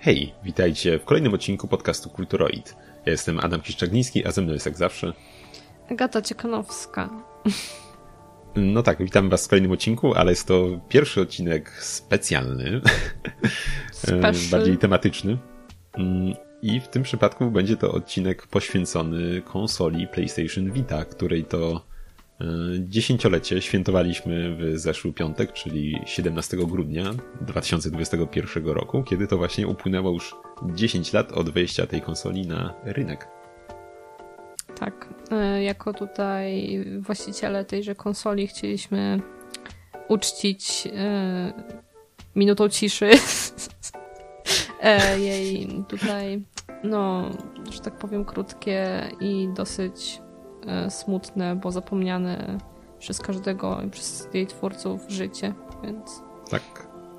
Hej, witajcie w kolejnym odcinku podcastu Kulturoid. Ja jestem Adam Kiszczagniński, a ze mną jest jak zawsze Agata Ciekanowska. No tak, witam was w kolejnym odcinku, ale jest to pierwszy odcinek specjalny, bardziej tematyczny. Mm, I w tym przypadku będzie to odcinek poświęcony konsoli PlayStation Vita, której to e, dziesięciolecie świętowaliśmy w zeszły piątek, czyli 17 grudnia 2021 roku, kiedy to właśnie upłynęło już 10 lat od wejścia tej konsoli na rynek. Tak, e, jako tutaj właściciele tejże konsoli chcieliśmy uczcić e, minutą ciszy e, jej tutaj, no, że tak powiem, krótkie i dosyć smutne, bo zapomniane przez każdego i przez jej twórców życie, więc... Tak,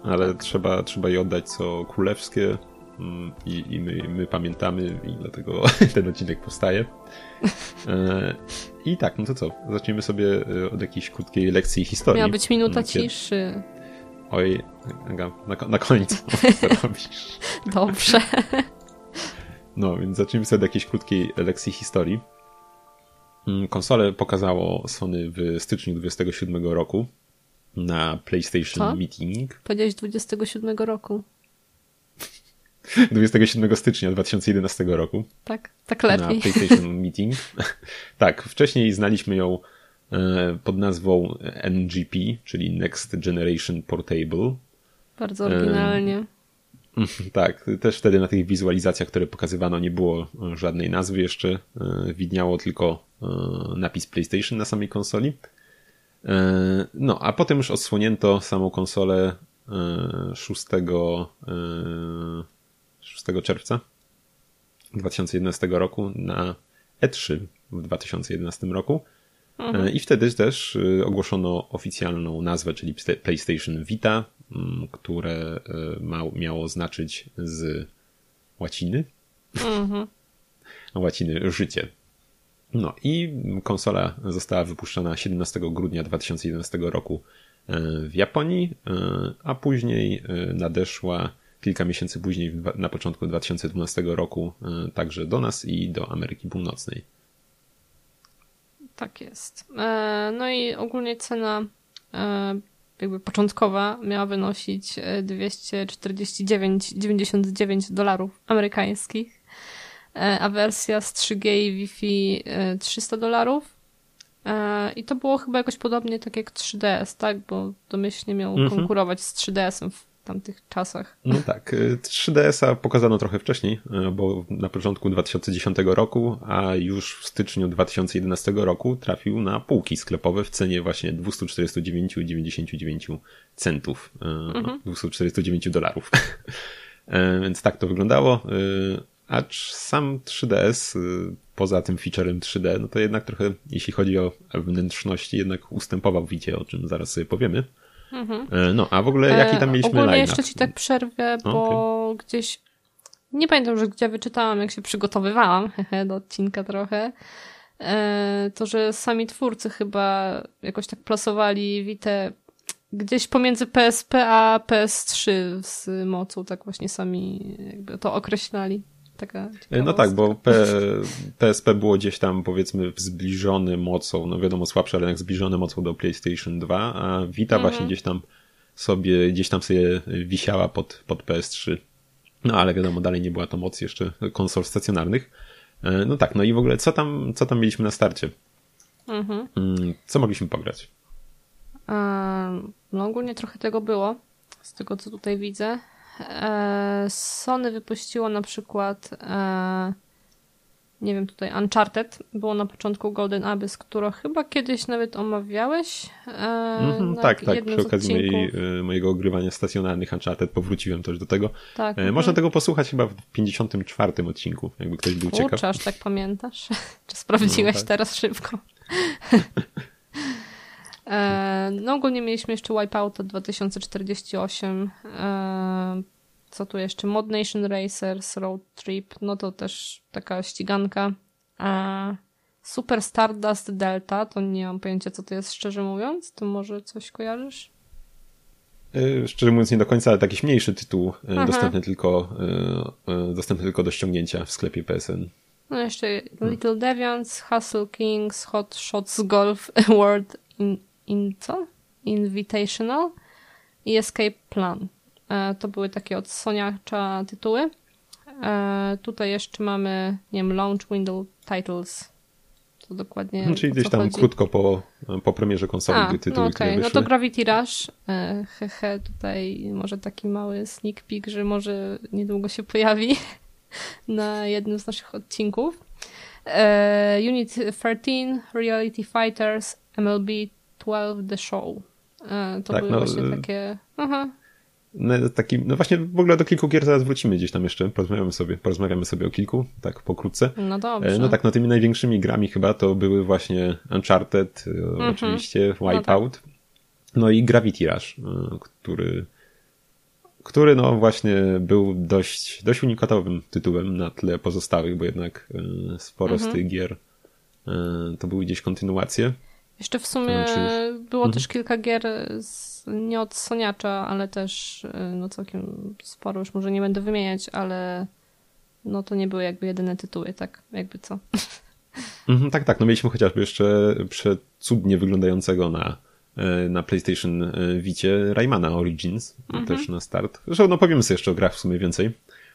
ale tak. Trzeba, trzeba jej oddać co królewskie, Mm, i, i my, my, pamiętamy i dlatego ten odcinek powstaje. E, I tak, no to co? Zaczniemy sobie e, od jakiejś krótkiej lekcji historii. Miała być minuta ciszy. Oj, Aga, na, na koniec robisz. Dobrze. No, więc zacznijmy sobie od jakiejś krótkiej lekcji historii. Mm, konsolę pokazało Sony w styczniu 27 roku na PlayStation Co? Meeting. Powiedziałeś 27 roku. 27 stycznia 2011 roku. Tak, tak lepiej. Na PlayStation Meeting. tak, wcześniej znaliśmy ją e, pod nazwą NGP, czyli Next Generation Portable. Bardzo oryginalnie. Tak, też wtedy na tych wizualizacjach, które pokazywano, nie było żadnej nazwy jeszcze. E, widniało tylko e, napis PlayStation na samej konsoli. No, a potem już odsłonięto samą konsolę 6 6 czerwca 2011 roku na E3 w 2011 roku. Mhm. E, I wtedy też e, ogłoszono oficjalną nazwę, czyli PlayStation Vita, które e, ma, miało znaczyć z łaciny. Mhm. łaciny życie. No i konsola została wypuszczona 17 grudnia 2011 roku w Japonii, a później nadeszła kilka miesięcy później, na początku 2012 roku, e, także do nas i do Ameryki Północnej. Tak jest. E, no i ogólnie cena e, jakby początkowa miała wynosić 249,99 dolarów amerykańskich, a wersja z 3G i Wi-Fi 300 dolarów. I to było chyba jakoś podobnie tak jak 3DS, tak? Bo domyślnie miał mhm. konkurować z 3DS-em w tamtych czasach. No tak, 3DS-a y, pokazano trochę wcześniej, y, bo na początku 2010 roku, a już w styczniu 2011 roku trafił na półki sklepowe w cenie właśnie 249,99 centów, y, mhm. 249 dolarów. Więc tak to wyglądało. Acz sam 3DS, poza tym featurem 3D, no to jednak trochę, jeśli chodzi o wnętrzności, jednak ustępował widzie, o czym zaraz sobie powiemy. Mhm. E, no, a w ogóle jaki tam e, mieliśmy Ogólnie line jeszcze ci tak przerwę, bo okay. gdzieś nie pamiętam, że gdzie wyczytałam, jak się przygotowywałam do odcinka trochę, e, to, że sami twórcy chyba jakoś tak plasowali Witę gdzieś pomiędzy PSP a PS3 z mocą, tak właśnie sami jakby to określali. Taka no tak, bo P, PSP było gdzieś tam powiedzmy zbliżony mocą, no wiadomo słabszy, ale jak zbliżony mocą do PlayStation 2, a Vita mhm. właśnie gdzieś tam sobie, gdzieś tam sobie wisiała pod, pod PS3. No ale wiadomo, dalej nie była to moc jeszcze konsol stacjonarnych. E, no tak, no i w ogóle co tam, co tam mieliśmy na starcie? Mhm. Mm, co mogliśmy pograć? No ogólnie trochę tego było, z tego co tutaj widzę. E, Sony wypuściło na przykład e, nie wiem, tutaj Uncharted było na początku Golden Abyss, którą chyba kiedyś nawet omawiałeś. Mm -hmm, tak, tak, przy okazji mojej, mojego ogrywania stacjonarnych Uncharted powróciłem też do tego. Tak, e, można tego posłuchać chyba w 54 odcinku, jakby ktoś był Kurczę, ciekaw. aż tak pamiętasz? Czy sprawdziłeś no, tak. teraz szybko? E, no ogólnie mieliśmy jeszcze Wipeout 2048. E, co tu jeszcze? Mod Nation Racers, Road Trip, no to też taka ściganka. E, Super Stardust Delta, to nie mam pojęcia co to jest szczerze mówiąc. To może coś kojarzysz? Szczerze mówiąc nie do końca, ale taki mniejszy tytuł, Aha. dostępny tylko, dostępny tylko do ściągnięcia w sklepie PSN. No jeszcze Little Deviants, Hustle Kings, Hot Shots Golf Award in, in co? Invitational i Escape Plan. E, to były takie od Soniacza tytuły. E, tutaj jeszcze mamy, nie wiem, Launch Window Titles. To dokładnie. No, czyli gdzieś tam chodzi? krótko po, po premierze konsoli A, tytuły, no okay. No to Gravity Rush. Hehe, tutaj może taki mały sneak peek, że może niedługo się pojawi na jednym z naszych odcinków. E, Unit 13, Reality Fighters, MLB 12 The Show. E, to tak, były no, właśnie y- takie... Aha. No, taki, no właśnie w ogóle do kilku gier zaraz wrócimy gdzieś tam jeszcze, porozmawiamy sobie, porozmawiamy sobie o kilku, tak pokrótce. No dobrze. No tak, no tymi największymi grami chyba to były właśnie Uncharted, mhm. oczywiście, Wipeout, no, tak. no i Gravity Rush, który który no właśnie był dość, dość unikatowym tytułem na tle pozostałych, bo jednak e, sporo mhm. z tych gier e, to były gdzieś kontynuacje. Jeszcze w sumie było mhm. też kilka gier z, nie od Soniacza, ale też e, no całkiem sporo, już może nie będę wymieniać, ale no to nie były jakby jedyne tytuły, tak jakby co. Mhm, tak, tak, no mieliśmy chociażby jeszcze przecudnie wyglądającego na E, na PlayStation e, Vicie Raymana Origins, mhm. też na start. Zresztą no powiemy sobie jeszcze o grach w sumie więcej.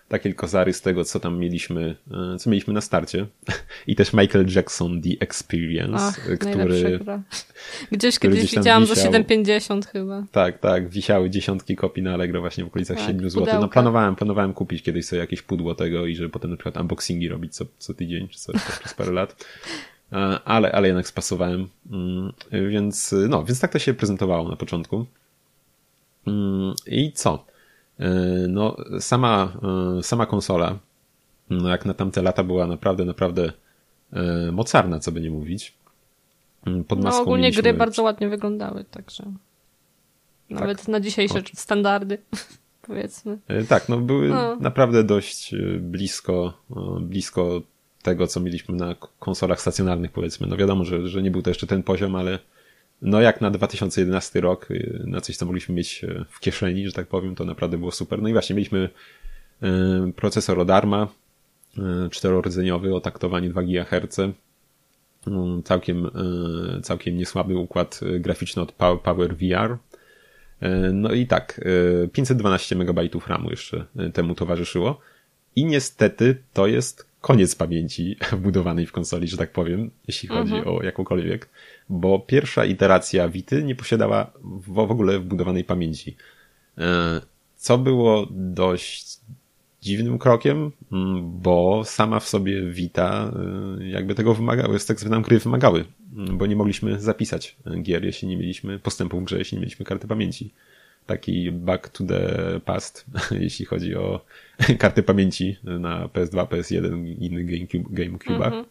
Takie tylko zarys tego, co tam mieliśmy, e, co mieliśmy na starcie. I też Michael Jackson The Experience, Ach, który... Gdzieś który kiedyś gdzieś widziałam wisiał, za 7,50 chyba. Tak, tak, wisiały dziesiątki kopii na Allegro właśnie w okolicach tak, 7 zł. No planowałem, planowałem kupić kiedyś sobie jakieś pudło tego i żeby potem na przykład unboxingi robić co, co tydzień, czy coś przez parę lat. E, ale, ale jednak spasowałem. Mm, więc, no, więc tak to się prezentowało na początku. Mm, I co? E, no, sama, e, sama konsola, no jak na tamte lata była naprawdę, naprawdę mocarna, co by nie mówić. Mm, pod maską no ogólnie mieliśmy... gry bardzo ładnie wyglądały, także nawet tak. na dzisiejsze o. standardy, powiedzmy. Tak, no były no. naprawdę dość blisko, blisko tego, co mieliśmy na konsolach stacjonarnych, powiedzmy. No wiadomo, że, że nie był to jeszcze ten poziom, ale no jak na 2011 rok, y, na coś, co mogliśmy mieć e, w kieszeni, że tak powiem, to naprawdę było super. No i właśnie mieliśmy e, procesor od ARMA, czterordzeniowy o taktowaniu 2 GHz, mm, całkiem, całkiem niesłaby układ graficzny od Power VR. No i tak, 512 MB RAMu jeszcze temu towarzyszyło. I niestety to jest koniec pamięci wbudowanej w konsoli, że tak powiem, jeśli chodzi mhm. o jakąkolwiek, bo pierwsza iteracja Vity nie posiadała w ogóle wbudowanej pamięci. E, co było dość dziwnym krokiem, mm, bo sama w sobie Vita e, jakby tego wymagała, z tak nam gry wymagały, mm, bo nie mogliśmy zapisać gier, jeśli nie mieliśmy postępu w grze, jeśli nie mieliśmy karty pamięci taki back to the past, jeśli chodzi o karty pamięci na PS2, PS1 i innych GameCube, GameCube'ach. Mhm.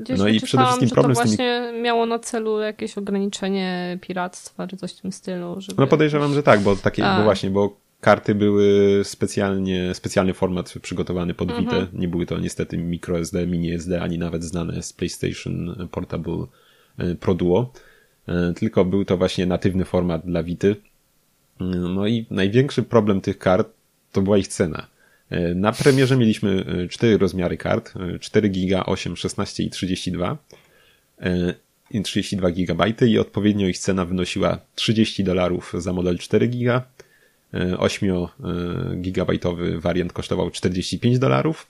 Gdzieś no i przede wszystkim problem to właśnie tymi... miało na celu jakieś ograniczenie piractwa, czy coś w tym stylu. Żeby... No podejrzewam, że tak, bo takie, bo właśnie, bo karty były specjalnie, specjalny format przygotowany pod mhm. Vita. Nie były to niestety microSD, mini SD, ani nawet znane z PlayStation Portable e, Pro Duo. E, tylko był to właśnie natywny format dla Vity no i największy problem tych kart to była ich cena. E, na premierze mieliśmy e, cztery rozmiary kart, 4 giga, 8, 16 i 32 i 32 GB i odpowiednio ich cena wynosiła 30 dolarów za model 4 giga, 8 e, gigabajtowy wariant kosztował 45 dolarów,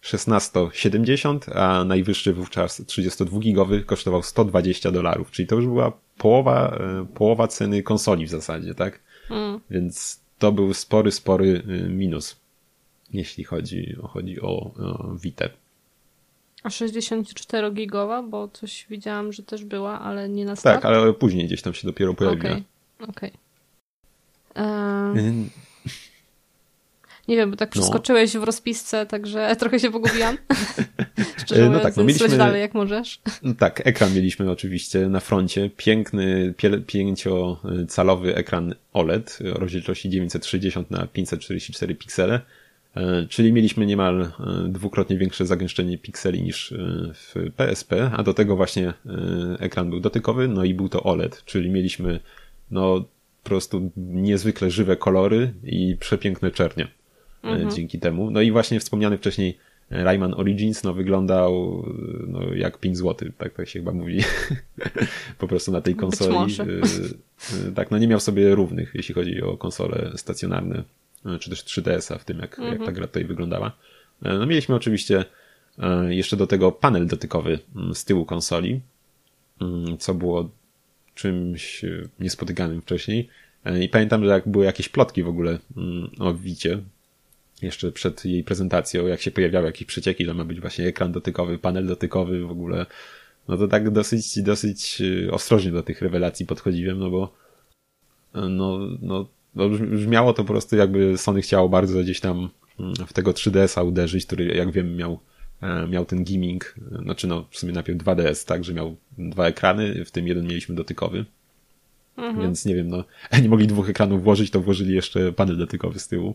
16 70, a najwyższy wówczas 32 gigowy kosztował 120 dolarów, czyli to już była połowa, połowa ceny konsoli w zasadzie, tak? Mm. Więc to był spory, spory minus, jeśli chodzi, chodzi o, o Vita. A 64 gigowa, bo coś widziałam, że też była, ale nie na start? Tak, ale później gdzieś tam się dopiero pojawiła. Okej, okay. okej. Okay. Nie wiem, bo tak no. przeskoczyłeś no. w rozpisce, także trochę się pogubiłam. Szczerze no mówiąc, tak, no mieliśmy, dalej jak możesz. No tak, ekran mieliśmy oczywiście na froncie. Piękny, pięciocalowy ekran OLED o rozdzielczości 960 na 544 piksele. E, czyli mieliśmy niemal e, dwukrotnie większe zagęszczenie pikseli niż e, w PSP, a do tego właśnie ekran był dotykowy, no i był to OLED, czyli mieliśmy no po prostu niezwykle żywe kolory i przepiękne czernie mhm. dzięki temu. No i właśnie wspomniany wcześniej Rayman Origins no, wyglądał no, jak 5 zł, tak, tak się chyba mówi. po prostu na tej konsoli. Tak, no nie miał sobie równych, jeśli chodzi o konsole stacjonarne, czy też 3DS-a w tym, jak, mhm. jak ta gra tutaj wyglądała. No mieliśmy oczywiście jeszcze do tego panel dotykowy mm, z tyłu konsoli, mm, co było czymś niespotykanym wcześniej. I pamiętam, że jak były jakieś plotki w ogóle mm, o Wicie, jeszcze przed jej prezentacją, jak się pojawiały jakieś przecieki, że ma być właśnie ekran dotykowy, panel dotykowy w ogóle, no to tak dosyć, dosyć ostrożnie do tych rewelacji podchodziłem, no bo no, no, no brzmiało to po prostu jakby Sony chciało bardzo gdzieś tam mm, w tego 3DS-a uderzyć, który jak wiem miał, e, miał ten gimmick, znaczy no w sumie najpierw 2DS, tak, że miał dwa ekrany, w tym jeden mieliśmy dotykowy. Mhm. Więc nie wiem, no, nie mogli dwóch ekranów włożyć, to włożyli jeszcze panel dotykowy z tyłu.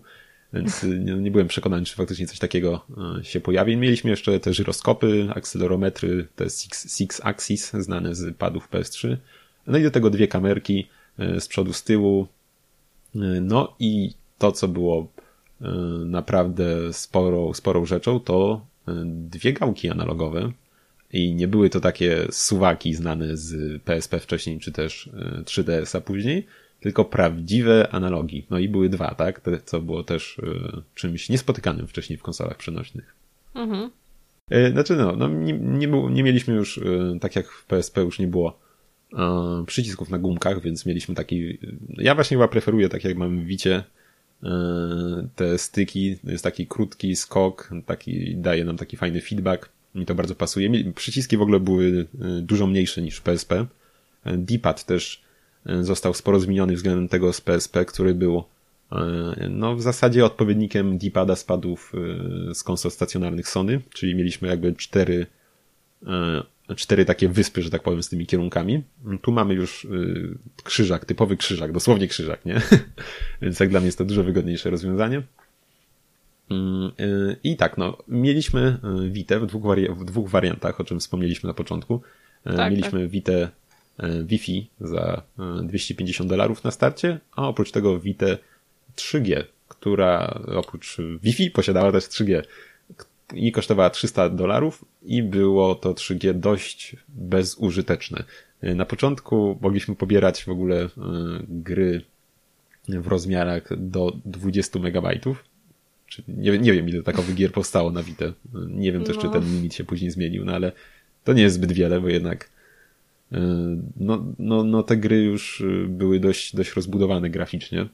Więc y, nie, nie byłem przekonany, czy faktycznie coś takiego się pojawi. Mieliśmy jeszcze te żyroskopy, akcelerometry, te Six, Six Axis, znane z padów PS3. No i do tego dwie kamerki z przodu, z tyłu. No i to, co było naprawdę sporą, sporą rzeczą, to dwie gałki analogowe. I nie były to takie suwaki znane z PSP wcześniej, czy też 3DS-a później, tylko prawdziwe analogi. No i były dwa, tak? To, co było też y, czymś niespotykanym wcześniej w konsolach przenośnych. Mhm. Y, znaczy no, no nie, nie, było, nie mieliśmy już, y, tak jak w PSP już nie było przycisków na gumkach, więc mieliśmy taki, ja właśnie chyba preferuję, tak jak mam w Wicie, te styki, jest taki krótki skok, taki daje nam taki fajny feedback, mi to bardzo pasuje. Przyciski w ogóle były dużo mniejsze niż PSP. D-pad też został sporo zmieniony względem tego z PSP, który był e, no w zasadzie odpowiednikiem D-pada spadów e, z konsol stacjonarnych Sony, czyli mieliśmy jakby cztery, e, cztery takie wyspy, że tak powiem, z tymi kierunkami. Tu mamy już krzyżak, typowy krzyżak, dosłownie krzyżak, nie? Więc jak dla mnie jest to dużo wygodniejsze rozwiązanie. Mm, I tak, no, mieliśmy Vita w dwóch, wari w dwóch wariantach, o czym wspomnieliśmy na początku. Tak, mieliśmy tak. E, Wi-Fi za 250 e, dolarów na starcie, a oprócz tego Vita 3G, która oprócz Wi-Fi posiadała też 3G i kosztowała 300 dolarów i było to 3G dość bezużyteczne. E, na początku mogliśmy pobierać w ogóle gry w rozmiarach do 20 megabajtów. Nie, nie wiem, ile takowych gier powstało na Vita. Nie wiem też, no. czy ten limit się później zmienił, no ale to nie jest zbyt wiele, bo jednak E, no, no, no te gry już e, były dość, dość rozbudowane graficznie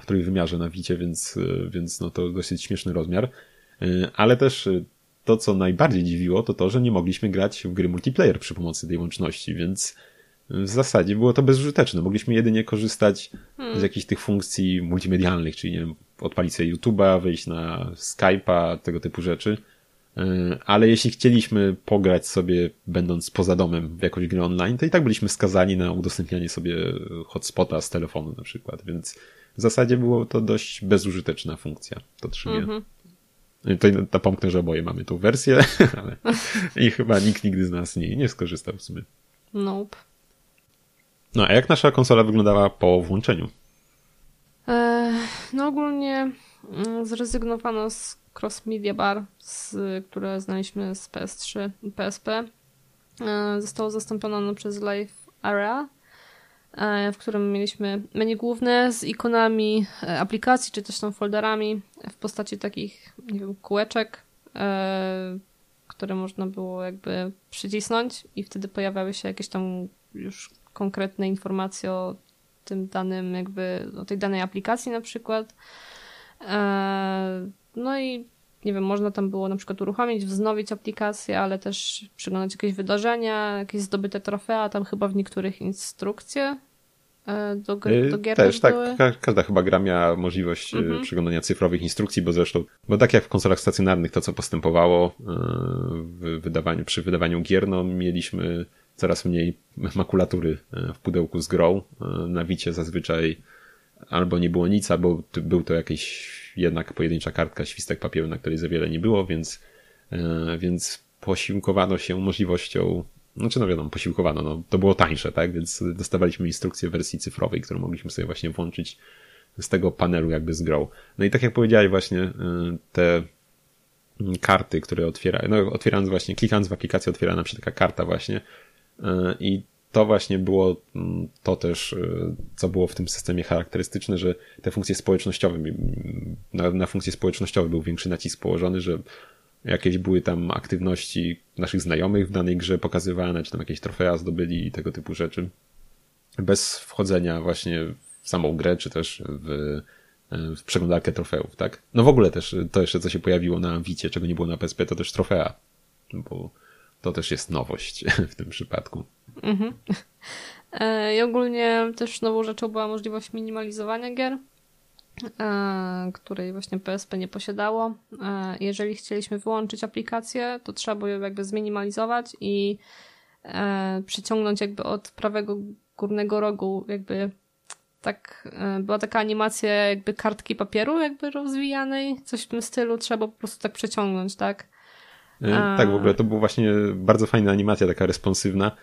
w trójwymiarze na Wicie, więc, e, więc no to dosyć śmieszny rozmiar. Ale też to, co najbardziej dziwiło, to to, że nie mogliśmy grać w gry multiplayer przy pomocy tej łączności, więc w zasadzie było to bezużyteczne. Mogliśmy jedynie korzystać hmm. z jakichś tych funkcji multimedialnych, czyli nie wiem, odpalić sobie YouTube'a, wejść na Skype'a, tego typu rzeczy ale jeśli chcieliśmy pograć sobie, będąc poza domem w jakąś grę online, to i tak byliśmy skazani na udostępnianie sobie hotspota z telefonu na przykład, więc w zasadzie było to dość bezużyteczna funkcja, to 3G. Tutaj napomknę, że oboje mamy tą wersję, ale i chyba nikt nigdy z nas nie, nie skorzystał w sumie. Nope. No a jak nasza konsola wyglądała po włączeniu? Eee, no ogólnie mm, zrezygnowano z Cross Media Bar, z, które znaliśmy z PS3 i PSP, e, zostało zastąpione przez Live Area, e, w którym mieliśmy menu główne z ikonami e, aplikacji, czy też tam folderami w postaci takich, nie wiem, kółeczek, które można było jakby przycisnąć i wtedy pojawiały się jakieś tam już konkretne informacje o tym danym jakby, o tej danej aplikacji na przykład. No i nie wiem, można tam było na przykład uruchomić, wznowić aplikację, ale też przyglądać jakieś wydarzenia, jakieś zdobyte trofea, tam chyba w niektórych instrukcje e, do, gry, do gier Też, tak. Ka każda chyba gra miała możliwość e, mhm. przyglądania cyfrowych instrukcji, bo zresztą, bo tak jak w konsolach stacjonarnych to, co postępowało e, w wydawaniu, przy wydawaniu gier, no mieliśmy coraz mniej makulatury w pudełku z grą. Na Wicie zazwyczaj albo nie było nic, albo był to jakiś jednak pojedyncza kartka, świstek papieru, na której za wiele nie było, więc, e, więc posiłkowano się możliwością Znaczy, no wiadomo, posiłkowano, no to było tańsze, tak? Więc dostawaliśmy instrukcję w wersji cyfrowej, którą mogliśmy sobie właśnie włączyć z tego panelu jakby z grą. No i tak jak powiedziałeś właśnie, y, te karty, które otwiera, no otwierając właśnie, klikając w aplikację otwiera nam się taka karta właśnie y, i to właśnie było mm, to też, y, co było w tym systemie charakterystyczne, że te funkcje społecznościowe, na, na funkcje społecznościowe był większy nacisk położony, że jakieś były tam aktywności naszych znajomych w danej grze pokazywane, czy tam jakieś trofea zdobyli i tego typu rzeczy. Bez wchodzenia właśnie w samą grę, czy też w, w przeglądarkę trofeów, tak? No w ogóle też to jeszcze, co się pojawiło na Wicie, czego nie było na PSP, to też trofea, bo to też jest nowość w tym przypadku. Mhm. E, I ogólnie też nową rzeczą była możliwość minimalizowania gier, e, której właśnie PSP nie posiadało. E, jeżeli chcieliśmy wyłączyć aplikację, to trzeba było ją jakby zminimalizować i przyciągnąć jakby od prawego górnego rogu jakby tak, była taka animacja jakby kartki papieru jakby rozwijanej, coś w tym stylu, trzeba po prostu tak przeciągnąć, tak? Tak, w ogóle to była właśnie bardzo fajna animacja, taka responsywna,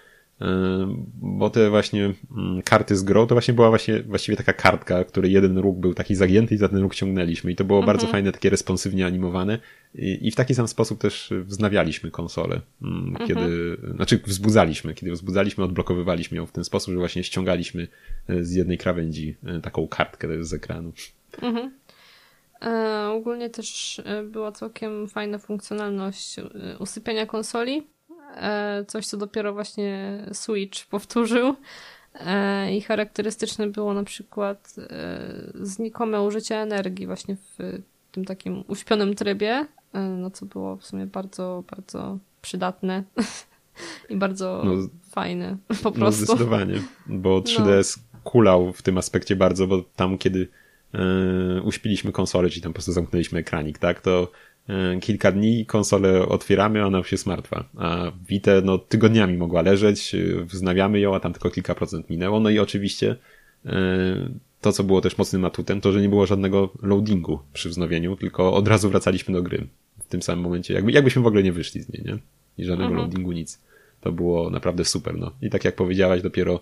bo te właśnie mm, karty z grą to właśnie była właśnie właściwie taka kartka, której jeden róg był taki zagięty i za ten róg ciągnęliśmy i to było mhm. bardzo fajne, takie responsywnie animowane i, i w taki sam sposób też wznawialiśmy konsolę, mm, mhm. kiedy, znaczy wzbudzaliśmy, kiedy wzbudzaliśmy, odblokowywaliśmy ją w ten sposób, że właśnie ściągaliśmy e, z jednej krawędzi e, taką kartkę z ekranu. Mhm. E, ogólnie też e, była całkiem fajna funkcjonalność usypiania konsoli. Coś, co dopiero właśnie Switch powtórzył. I charakterystyczne było na przykład znikome użycie energii właśnie w tym takim uśpionym trybie, no co było w sumie bardzo, bardzo przydatne i bardzo no, fajne po no, prostu. No zdecydowanie, bo 3DS no. kulał w tym aspekcie bardzo, bo tam kiedy yy, uśpiliśmy konsolę, czyli tam po prostu zamknęliśmy ekranik, tak, to kilka dni konsolę otwieramy, ona już jest martwa. A Vita, no, tygodniami mogła leżeć, yy, wznawiamy ją, a tam tylko kilka procent minęło. No i oczywiście yy, to, co było też mocnym atutem, to, że nie było żadnego loadingu przy wznowieniu, tylko od razu wracaliśmy do gry w tym samym momencie. Jakby, jakbyśmy w ogóle nie wyszli z niej, nie? I żadnego mhm. loadingu, nic. To było naprawdę super, no. I tak jak powiedziałaś, dopiero,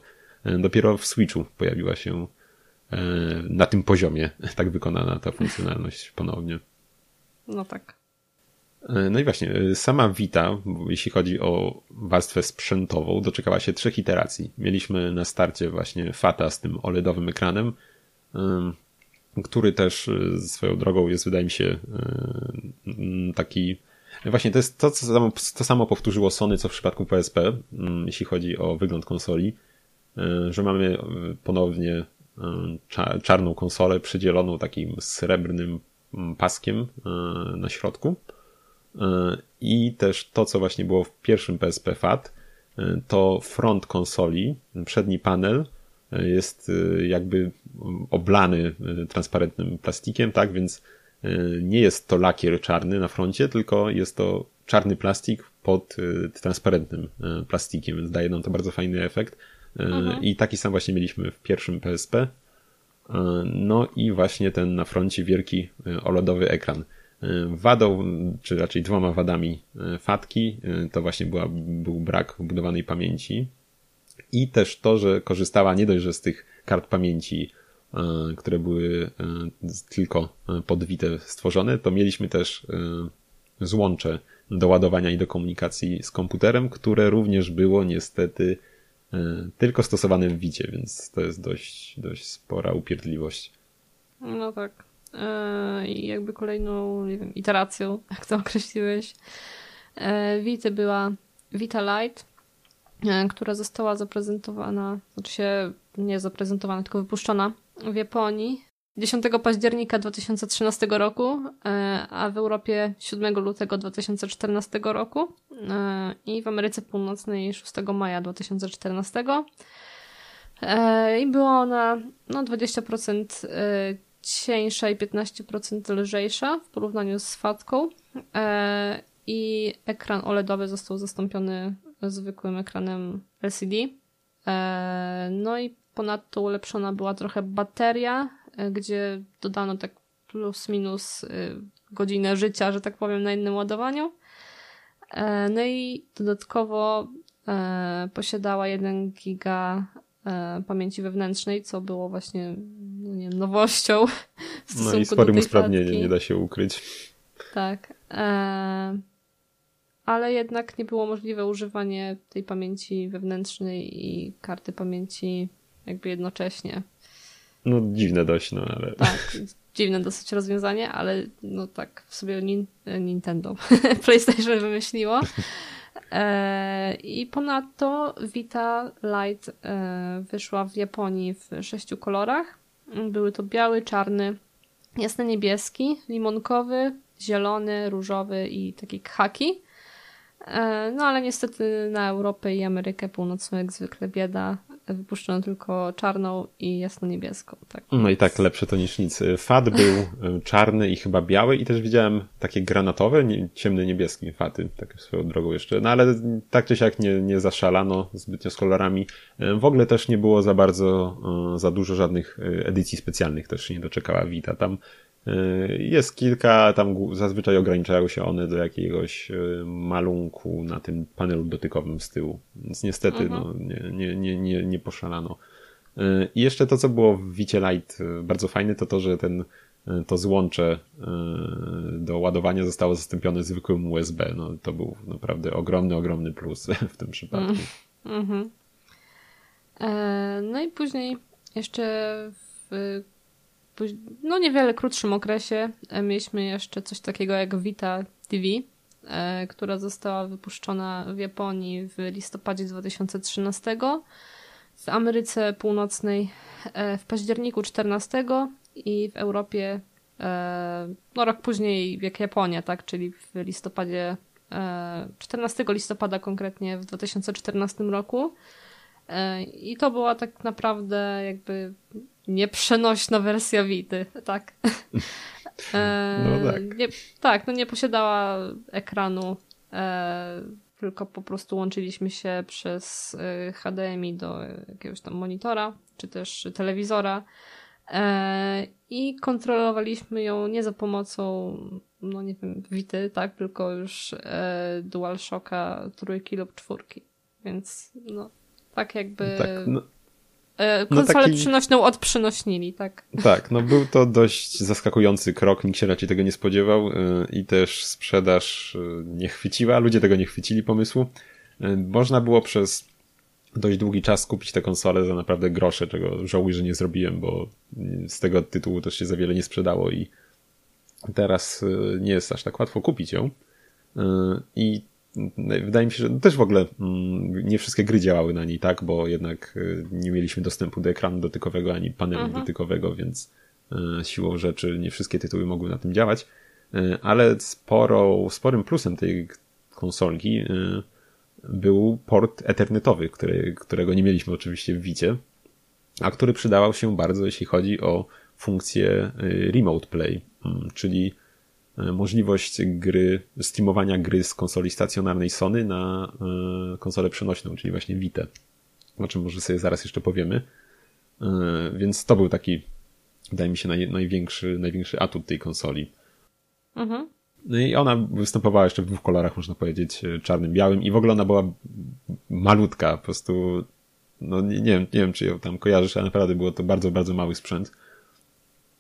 dopiero w Switchu pojawiła się na tym poziomie tak wykonana ta funkcjonalność ponownie. No tak. E, no i właśnie, e, sama Vita, jeśli chodzi o warstwę sprzętową, doczekała się trzech iteracji. Mieliśmy na starcie właśnie Fata z tym OLEDowym ekranem, który też swoją drogą jest, wydaje mi się, taki. Właśnie to jest to, co samo, to samo powtórzyło Sony, co w przypadku PSP, jeśli chodzi o wygląd konsoli, że mamy ponownie czarną konsolę przydzieloną takim srebrnym paskiem e, na środku. E, I też to, co właśnie było w pierwszym PSP FAT, e, to front konsoli, przedni panel jest jakby oblany transparentnym plastikiem, tak, więc nie jest to lakier czarny na froncie, tylko jest to czarny plastik pod transparentnym plastikiem, więc daje nam to bardzo fajny efekt. Mhm. I taki sam właśnie mieliśmy w pierwszym PSP. No i właśnie ten na froncie wielki e, OLEDowy ekran. E, wadą, czy raczej dwoma wadami e, fatki, to właśnie była, był brak budowanej pamięci i też to, że korzystała nie dość, że z tych kart pamięci, które były tylko pod Witę stworzone, to mieliśmy też złącze do ładowania i do komunikacji z komputerem, które również było niestety tylko stosowane w widzie, więc to jest dość, dość spora upierdliwość. No tak. E, I jakby kolejną, nie wiem, iteracją, jak to określiłeś, e, Vita była Vita Lite, która została zaprezentowana, znaczy się nie zaprezentowana, tylko wypuszczona w Japonii 10 października 2013 roku, e, a w Europie 7 lutego 2014 roku e, i w Ameryce Północnej 6 maja 2014. E, I była ona no, 20% cieńsza i 15% lżejsza w porównaniu z fatką. I ekran OLEDowy został zastąpiony zwykłym ekranem LCD. No i ponadto ulepszona była trochę bateria E, gdzie dodano tak plus minus e, godzinę życia, że tak powiem, na innym ładowaniu. E, no i dodatkowo e, posiadała 1 giga e, pamięci wewnętrznej, co było właśnie no nie wiem, nowością. W no i sporym usprawnieniem, nie da się ukryć. Tak. E, ale jednak nie było możliwe używanie tej pamięci wewnętrznej i karty pamięci jakby jednocześnie. No dziwne dość, no ale... Tak, dziwne dosyć rozwiązanie, ale no tak w sobie Nintendo, PlayStation wymyśliło. E, I ponadto Vita Lite e, wyszła w Japonii w sześciu kolorach. Były to biały, czarny, jasny niebieski, limonkowy, zielony, różowy i taki khaki. E, no ale niestety na Europę i Amerykę Północną jak zwykle bieda. Wypuszczono tylko czarną i jasno-niebieską. Tak. No i tak lepsze to niż nic. Fat był e, czarny i chyba biały i też widziałem takie granatowe, nie, ciemny niebieski faty, tak swoją drogą jeszcze. No ale tak czy siak nie, nie zaszalano zbytnio z kolorami. E, w ogóle też nie było za bardzo, za dużo żadnych edycji specjalnych też się nie doczekała Vita. Tam jest kilka, tam zazwyczaj ograniczają się one do jakiegoś y, malunku na tym panelu dotykowym z tyłu. Więc niestety mhm. no, nie, nie, nie, nie, poszalano. Y, I jeszcze to, co było w Vicie Lite bardzo fajne, to to, że ten, to złącze do ładowania zostało zastąpione zwykłym USB. No, to był naprawdę ogromny, ogromny plus w tym przypadku. Mm. Mhm. E, no i później jeszcze w no niewiele krótszym okresie e, mieliśmy jeszcze coś takiego jak Vita TV, e, która została wypuszczona w Japonii w listopadzie 2013, w Ameryce Północnej e, w październiku 14 i w Europie no rok później jak Japonia, tak, czyli w listopadzie 14 listopada konkretnie w 2014 roku. I to była tak naprawdę jakby nieprzenośna wersja Wity, tak? E, no tak. Nie, tak, no nie posiadała ekranu, e, tylko po prostu łączyliśmy się przez e, HDMI do jakiegoś tam monitora, czy też telewizora e, i kontrolowaliśmy ją nie za pomocą, no nie wiem, Wity, tak, tylko już e, DualShocka trójki lub czwórki, więc no tak jakby... Tak, E, no konsolę no taki... przynośną odprzynośnili, tak. Tak, no był to dość zaskakujący krok, nikt się raczej tego nie spodziewał e, i też sprzedaż e, nie chwyciła, ludzie tego nie chwycili pomysłu. Można było przez dość długi czas kupić tę konsolę za naprawdę grosze, czego żałuję, że nie zrobiłem, bo z tego tytułu też się za wiele nie sprzedało i teraz nie jest aż tak łatwo kupić ją. I wydaje mi się, że też w ogóle mm, nie wszystkie gry działały na niej, tak, bo jednak y, nie mieliśmy dostępu do ekranu dotykowego ani panelu mhm. dotykowego, więc y, siłą rzeczy nie wszystkie tytuły mogły na tym działać, y, ale sporo, sporym plusem tej konsolki był port ethernetowy, który, którego nie mieliśmy oczywiście w Wicie, a który przydawał się bardzo, jeśli chodzi o funkcję remote play, mm, czyli możliwość gry, streamowania gry z konsoli stacjonarnej Sony na e, konsolę przenośną, czyli właśnie Vita. O czym może sobie zaraz jeszcze powiemy. E, więc to był taki, wydaje mi się, naj, największy, największy atut tej konsoli. Mhm. No i ona występowała jeszcze w dwóch kolorach, można powiedzieć, czarnym, białym i w ogóle ona była malutka, po prostu, no nie, nie wiem, nie wiem, czy ją tam kojarzysz, ale naprawdę było to bardzo, bardzo mały sprzęt.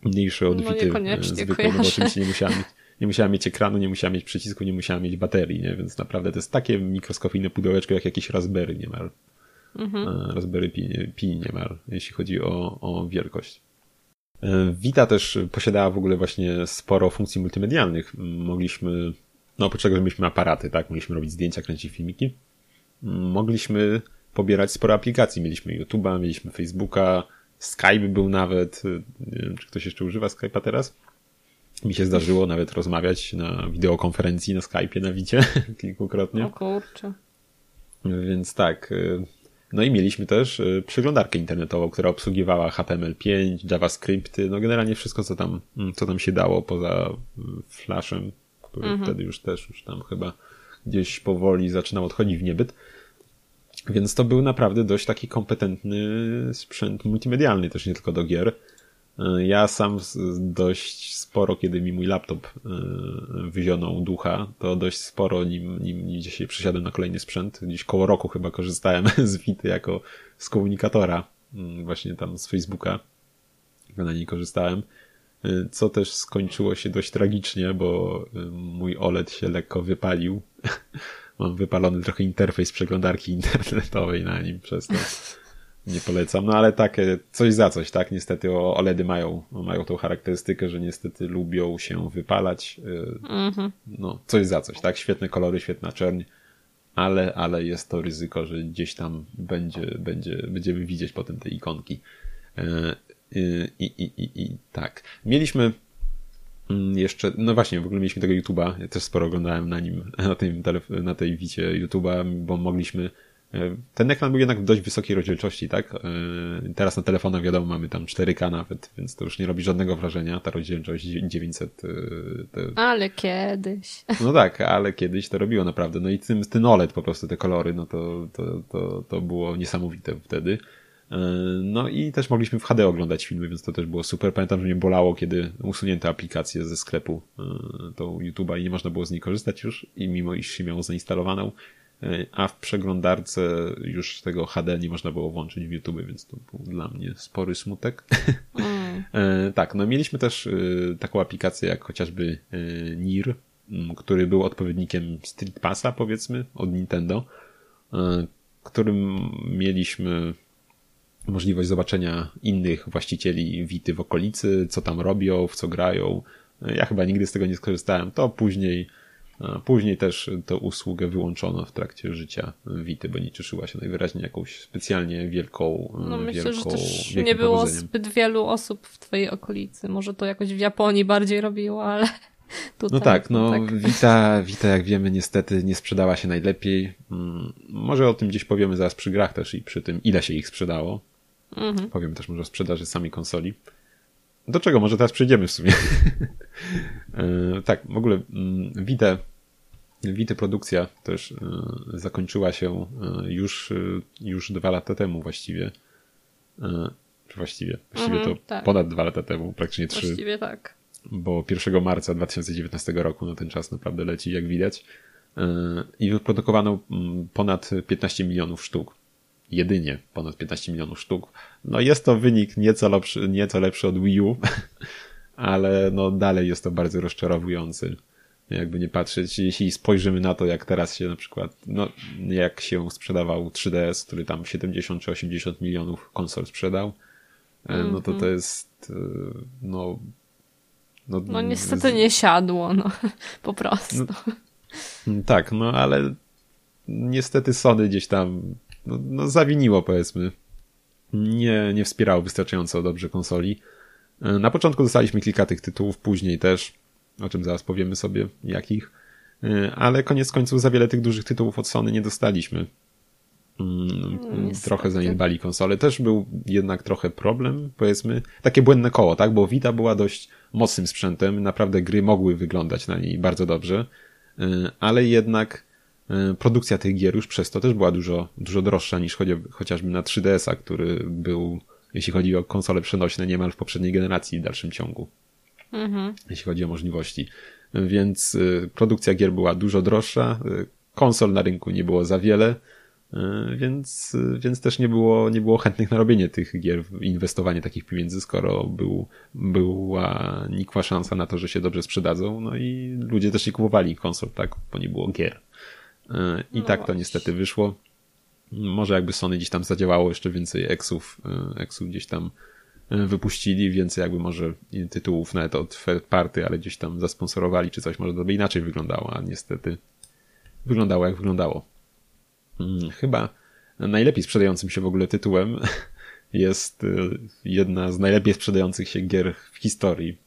Mniejszy od no, Vity zwykłej, no bo oczywiście nie musiała mieć nie musiała mieć ekranu, nie musiała mieć przycisku, nie musiała mieć baterii, nie? Więc naprawdę to jest takie mikroskopijne pudełeczko jak jakieś Raspberry niemal. Mhm. E, Raspberry Pi, Pi niemal, jeśli chodzi o, o wielkość. E, Vita też posiadała w ogóle właśnie sporo funkcji multimedialnych. Mogliśmy, no oprócz tego, że mieliśmy aparaty, tak, mogliśmy robić zdjęcia, kręcić filmiki. Mogliśmy pobierać sporo aplikacji. Mieliśmy YouTube'a, mieliśmy Facebooka, Skype był nawet. Nie wiem, czy ktoś jeszcze używa Skype'a teraz? Mi się zdarzyło nawet rozmawiać na wideokonferencji na Skype'ie na Wicie kilkukrotnie. O kurczę. Więc tak. Y, no i mieliśmy też y, przeglądarkę internetową, która obsługiwała HTML5, JavaScripty, no generalnie wszystko, co tam, mm, co tam się dało poza y, Flashem, który mhm. wtedy już też już tam chyba gdzieś powoli zaczynał odchodzić w niebyt. Więc to był naprawdę dość taki kompetentny sprzęt multimedialny, też nie tylko do gier. Ja sam dość sporo, kiedy mi mój laptop wyzionął ducha, to dość sporo, nim, nim, dzisiaj przesiadłem na kolejny sprzęt. Gdzieś koło roku chyba korzystałem z Wity jako z komunikatora, mm, właśnie tam z Facebooka. Na niej korzystałem. Co też skończyło się dość tragicznie, bo mój OLED się lekko wypalił. Mam wypalony trochę interfejs przeglądarki internetowej na nim przez to. Nie polecam, no ale tak, coś za coś, tak? Niestety OLEDy mają, mają tą charakterystykę, że niestety lubią się wypalać. Mhm. No, coś za coś, tak? Świetne kolory, świetna czerń, ale, ale jest to ryzyko, że gdzieś tam będzie, będzie, będziemy widzieć potem te ikonki. E, I, i, i, i tak. Mieliśmy mm, jeszcze, no właśnie, w ogóle mieliśmy tego YouTube'a, ja też sporo oglądałem na nim, na, tym, na tej wicie YouTube'a, bo mogliśmy E, ten ekran był jednak w dość wysokiej rozdzielczości, tak? E, teraz na telefonach wiadomo mamy tam 4K nawet, więc to już nie robi żadnego wrażenia, ta rozdzielczość 900. E, te... Ale kiedyś. No tak, ale kiedyś to robiło naprawdę. No i tym, ten OLED po prostu, te kolory, no to, to, to, to było niesamowite wtedy. No i też mogliśmy w HD oglądać filmy, więc to też było super. Pamiętam, że mnie bolało, kiedy usunięto aplikację ze sklepu, tą YouTube'a i nie można było z niej korzystać już i mimo iż się miało zainstalowaną, a w przeglądarce już tego HD nie można było włączyć w YouTube, więc to był dla mnie spory smutek. Mm. tak, no mieliśmy też e, taką aplikację jak chociażby e, NIR, który był odpowiednikiem Street Passa, powiedzmy, od Nintendo, którym mieliśmy możliwość zobaczenia innych właścicieli Wity w okolicy, co tam robią, w co grają. Ja chyba nigdy z tego nie skorzystałem. To później Później też tę usługę wyłączono w trakcie życia Wity, bo nie cieszyła się najwyraźniej jakąś specjalnie wielką No myślę, wielką, że też nie było zbyt wielu osób w twojej okolicy. Może to jakoś w Japonii bardziej robiło, ale tutaj... No tak, no tak. Vita, Vita jak wiemy niestety nie sprzedała się najlepiej. Mm, może o tym gdzieś powiemy zaraz przy grach też i przy tym ile się ich sprzedało. Mhm. Powiem też może o sprzedaży samej konsoli. Do czego może teraz przejdziemy w sumie. E, tak, w ogóle mm, Vita produkcja też e, zakończyła się e, już, już dwa lata temu właściwie. Właściwie, właściwie mm, to tak. ponad dwa lata temu, praktycznie trzy. Właściwie tak. Bo 1 marca 2019 roku, no ten czas naprawdę leci, jak widać. I wyprodukowano mm, ponad 15 milionów sztuk jedynie ponad 15 milionów sztuk. No jest to wynik nieco lepszy, nieco lepszy od Wii U, ale no dalej jest to bardzo rozczarowujący. Jakby nie patrzeć, jeśli spojrzymy na to, jak teraz się na przykład, no jak się sprzedawał 3DS, który tam 70 czy 80 milionów konsol sprzedał, -hmm. no to to mhm. jest, e, no no, no niestety nie siadło, no po prostu. No, tak, no ale niestety Sony gdzieś tam no, no zawiniło powiedzmy. Nie, nie wspierało wystarczająco dobrze konsoli. E, na początku dostaliśmy kilka tych tytułów, później też, o czym zaraz powiemy sobie, jakich. E, ale koniec końców za wiele tych dużych tytułów od Sony nie dostaliśmy. Mm, no, trochę zaniedbali konsole. Też był jednak trochę problem, powiedzmy. Takie błędne koło, tak? Bo Vita była dość mocnym sprzętem. Naprawdę gry mogły wyglądać na niej bardzo dobrze. E, ale jednak produkcja tych gier już przez to też była dużo, dużo droższa niż chociażby na 3DS-a, który był, jeśli chodzi o konsole przenośne, niemal w poprzedniej generacji w dalszym ciągu. Mhm. Jeśli chodzi o możliwości. Więc e, produkcja gier była dużo droższa, e, konsol na rynku nie było za wiele, więc, więc też nie było, nie było chętnych na robienie tych gier, inwestowanie takich pieniędzy, skoro był, była nikła szansa na to, że się dobrze sprzedadzą, no i ludzie też nie kupowali konsol, tak, bo nie było gier. E, I no tak to niestety wyszło. Może jakby Sony gdzieś tam zadziałało jeszcze więcej eksów, e, eksów gdzieś tam e, wypuścili, więcej jakby może tytułów nawet od party, ale gdzieś tam zasponsorowali czy coś, może to by inaczej wyglądało, a niestety wyglądało jak wyglądało. Hmm, chyba najlepiej sprzedającym się w ogóle tytułem jest jedna z najlepiej sprzedających się gier w historii,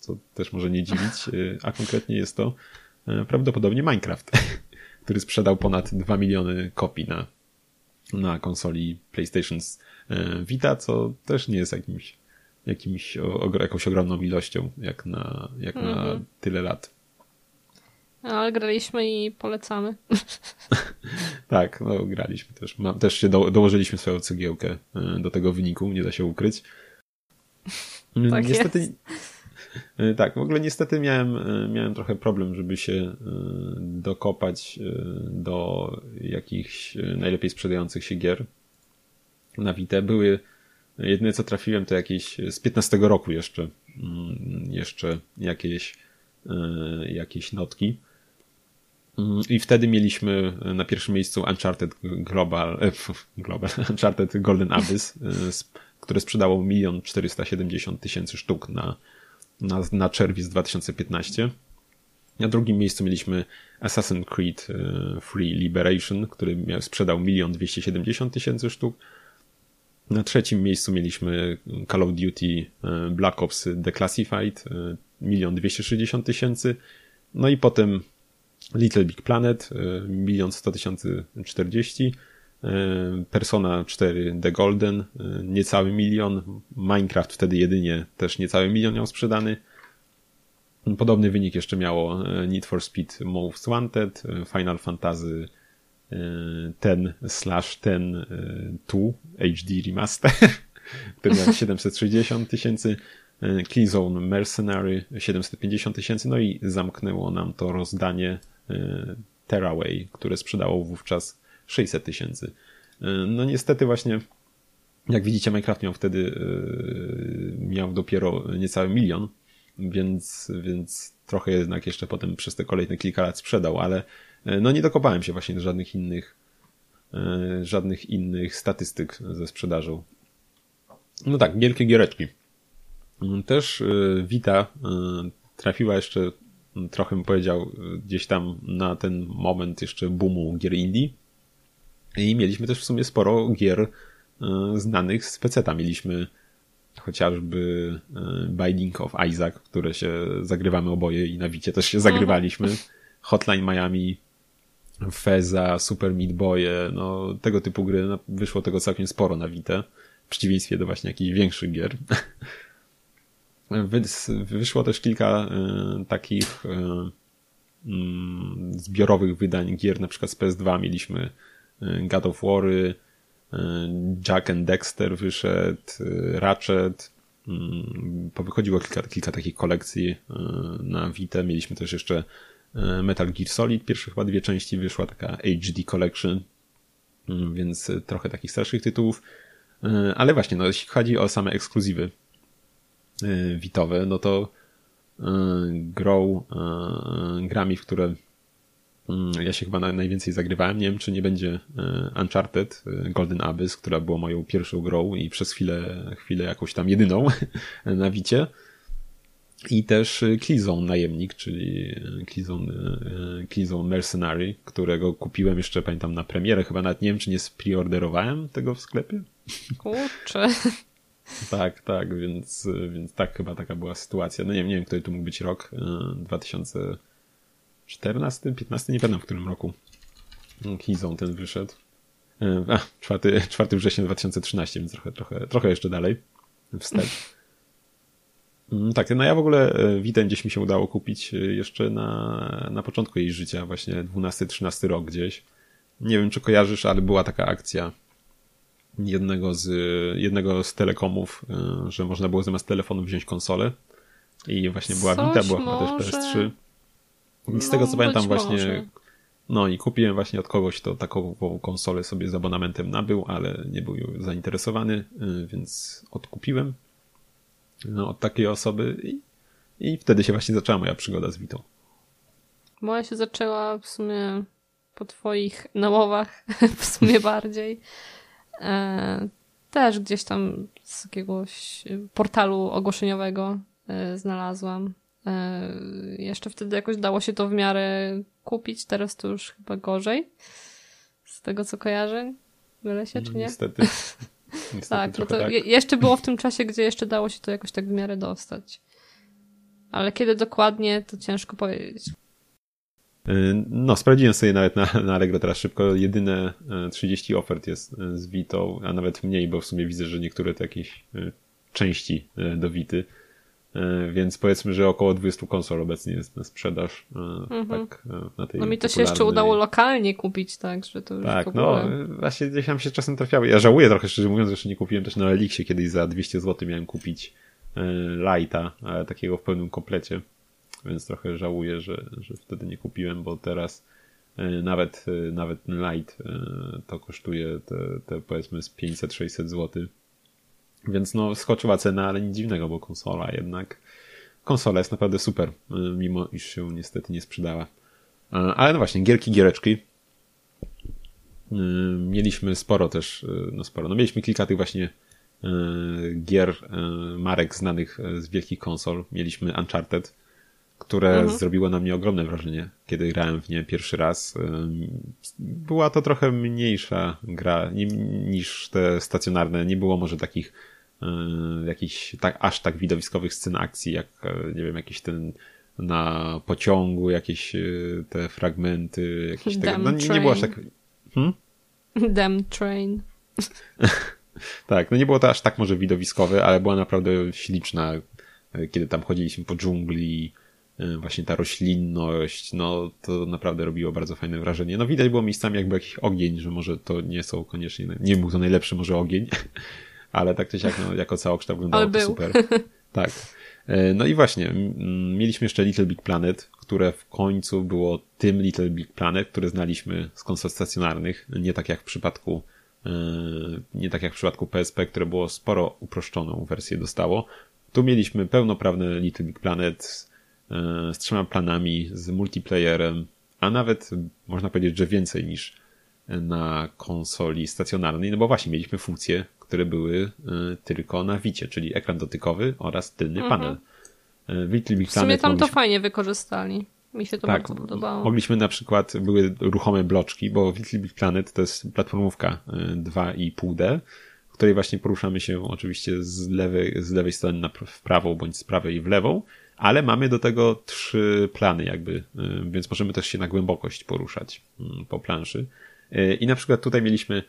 co też może nie dziwić, a konkretnie jest to prawdopodobnie Minecraft. który sprzedał ponad 2 miliony kopii na, na konsoli PlayStation e, Vita, co też nie jest jakimś, jakimś o, jakąś ogromną ilością, jak na, jak mhm. na tyle lat. Ale graliśmy i polecamy. tak, no graliśmy też. też się do, dołożyliśmy swoją cegiełkę e, do tego wyniku, nie da się ukryć. Tak niestety, jest. Tak, w ogóle niestety miałem, miałem trochę problem, żeby się dokopać do jakichś najlepiej sprzedających się gier na Vita. Były Jedyne co trafiłem to jakieś z 15 roku jeszcze, mm, jeszcze jakieś, e, jakieś notki. Mm, I wtedy mieliśmy na pierwszym miejscu Uncharted Global, e, Global Uncharted Golden Abyss, e, które sprzedało 1 470 tysięcy sztuk na, na, na czerwiec 2015. Na drugim miejscu mieliśmy Assassin's Creed Free Liberation, który miał, sprzedał 1 270 tysięcy sztuk. Na trzecim miejscu mieliśmy Call of Duty e, Black Ops Declassified, 1 260 tysięcy. No i potem Little Big Planet, 1 100 tysięcy 40. Persona 4 The Golden, e, niecały milion. Minecraft wtedy jedynie też niecały milion miał sprzedany. Podobny wynik jeszcze miało e, Need for Speed Most Wanted, Final Fantasy ten slash ten 2 HD remaster, który miał 760 tysięcy, Keyzone Mercenary 750 tysięcy, no i zamknęło nam to rozdanie Terraway, które sprzedało wówczas 600 tysięcy. No niestety właśnie, jak widzicie, Minecraft miał wtedy miał dopiero niecały milion, więc, więc trochę jednak jeszcze potem przez te kolejne kilka lat sprzedał, ale E, no nie dokopałem się właśnie do żadnych innych e, żadnych innych statystyk ze sprzedażą. No tak, wielkie giereczki. Mm, też e, Vita trafiła jeszcze trochę bym powiedział gdzieś tam na ten moment jeszcze boomu gier indie i mieliśmy też w sumie sporo gier znanych z peceta. Mieliśmy chociażby Binding of Isaac, które się zagrywamy oboje i na Wicie też się zagrywaliśmy. Hotline Miami Feza, Super Meat Boye, no tego typu gry, no, wyszło tego całkiem sporo na Vita, w przeciwieństwie do właśnie jakichś większych gier. Wyszło też kilka y, takich y, zbiorowych wydań gier, na przykład z PS2 mieliśmy God of War, Jack and Dexter wyszedł, Ratchet, wychodziło kilka, kilka takich kolekcji na Vita, mieliśmy też jeszcze Metal Gear Solid. Pierwsze chyba dwie części wyszła taka HD Collection, mm, więc trochę takich starszych tytułów. Ale właśnie, no, jeśli chodzi o same ekskluzywy witowe, no to grą, grami, w które mm, ja się chyba najwięcej zagrywałem. Nie wiem, czy nie będzie Uncharted Golden Abyss, która była moją pierwszą grą i przez chwilę, chwilę jakąś tam jedyną na Wicie. I też Killzone y, Najemnik, czyli Killzone, Killzone Mercenary, którego kupiłem jeszcze, pamiętam, na premierę. Chyba nawet nie wiem, czy nie spreorderowałem tego w sklepie. Kurczę. tak, tak, więc, więc tak chyba taka była sytuacja. No nie wiem, nie wiem, który to mógł być rok. 2014, 15, nie pamiętam w którym roku Killzone ten wyszedł. A, 4, 4 września 2013, więc trochę, trochę, trochę jeszcze dalej wstecz. Mm, tak, no ja w ogóle e, Witę gdzieś mi się udało kupić e, jeszcze na, na początku jej życia, właśnie 12-13 rok gdzieś. Nie wiem, czy kojarzysz, ale była taka akcja jednego z, jednego z telekomów, e, że można było zamiast telefonu wziąć konsolę. I właśnie była Coś Vita, była może... też PS3. I z tego co no, pamiętam właśnie, może. no i kupiłem właśnie od kogoś to taką konsolę sobie z abonamentem nabył, ale nie był zainteresowany, więc odkupiłem no, od takiej osoby i, i wtedy się właśnie zaczęła moja przygoda z Witą. Moja się zaczęła w sumie po twoich namowach, w sumie bardziej. E, też gdzieś tam z jakiegoś portalu ogłoszeniowego e, znalazłam. E, jeszcze wtedy jakoś dało się to w miarę kupić, teraz to już chyba gorzej. Z tego co kojarzę. Mylę się, czy nie? Niestety. tak, no to tak. jeszcze było w tym czasie, gdzie jeszcze dało się to jakoś tak w miarę dostać. Ale kiedy dokładnie, to ciężko powiedzieć. Y, no, sprawdziłem sobie nawet na, na Allegro teraz szybko. Jedyne 30 y, ofert jest z Witą, a nawet mniej, bo w sumie widzę, że niektóre to jakieś części do Wity. Więc powiedzmy, że około 20 konsol obecnie jest na sprzedaż. Mhm. Tak, na tej no mi to się jeszcze udało lokalnie kupić, tak, że to Tak, no właśnie gdzieś tam się czasem trafiały. Ja żałuję trochę, szczerze mówiąc, że jeszcze nie kupiłem też na Elixie kiedyś za 200 zł miałem kupić Lighta, ale takiego w pełnym komplecie. Więc trochę żałuję, że, że wtedy nie kupiłem, bo teraz nawet, nawet Light to kosztuje te, te powiedzmy z 500-600 zł. Więc no skoczyła cena, ale nic dziwnego, bo konsola jednak konsola jest naprawdę super, mimo iż się niestety nie sprzedała. Ale no właśnie, gierki, giereczki. Mieliśmy sporo też, no sporo, no mieliśmy kilka tych właśnie gier marek znanych z wielkich konsol. Mieliśmy Uncharted, które mhm. zrobiło na mnie ogromne wrażenie, kiedy grałem w nie pierwszy raz. Była to trochę mniejsza gra niż te stacjonarne. Nie było może takich jakichś tak, aż tak widowiskowych scen akcji, jak nie wiem, jakiś ten na pociągu, jakieś te fragmenty, jakieś tego. No nie, nie było aż tak. Hmm? Damn train. tak, no nie było to aż tak może widowiskowe, ale była naprawdę śliczna, kiedy tam chodziliśmy po dżungli, E, właśnie ta roślinność, no to naprawdę robiło bardzo fajne wrażenie. No widać było miejscami jakby jakiś ogień, że może to nie są koniecznie, nie był to najlepszy może ogień, ale tak czy siak, no, jako całokształt wyglądało to super. Tak. E, no i właśnie, mieliśmy jeszcze Little Big Planet, które w końcu było tym Little Big Planet, które znaliśmy z konsol stacjonarnych, nie tak jak w przypadku e, nie tak jak w przypadku PSP, które było sporo uproszczoną wersję dostało. Tu mieliśmy pełnoprawne Little Big Planet E, z trzema planami, z multiplayerem, a nawet można powiedzieć, że więcej niż na konsoli stacjonarnej, no bo właśnie mieliśmy funkcje, które były e, tylko na wicie, czyli ekran dotykowy oraz tylny mhm. panel. E, w Little Big w sumie tam mogliśmy... to fajnie wykorzystali. Mi się to tak, bardzo podobało. Mogliśmy na przykład, były ruchome bloczki, bo Little Big Planet to jest platformówka 2,5D, w której właśnie poruszamy się oczywiście z lewej, z lewej strony na, w prawo bądź z prawej w lewą ale mamy do tego trzy plany jakby, więc możemy też się na głębokość poruszać mm, po planszy. Y, I na przykład tutaj mieliśmy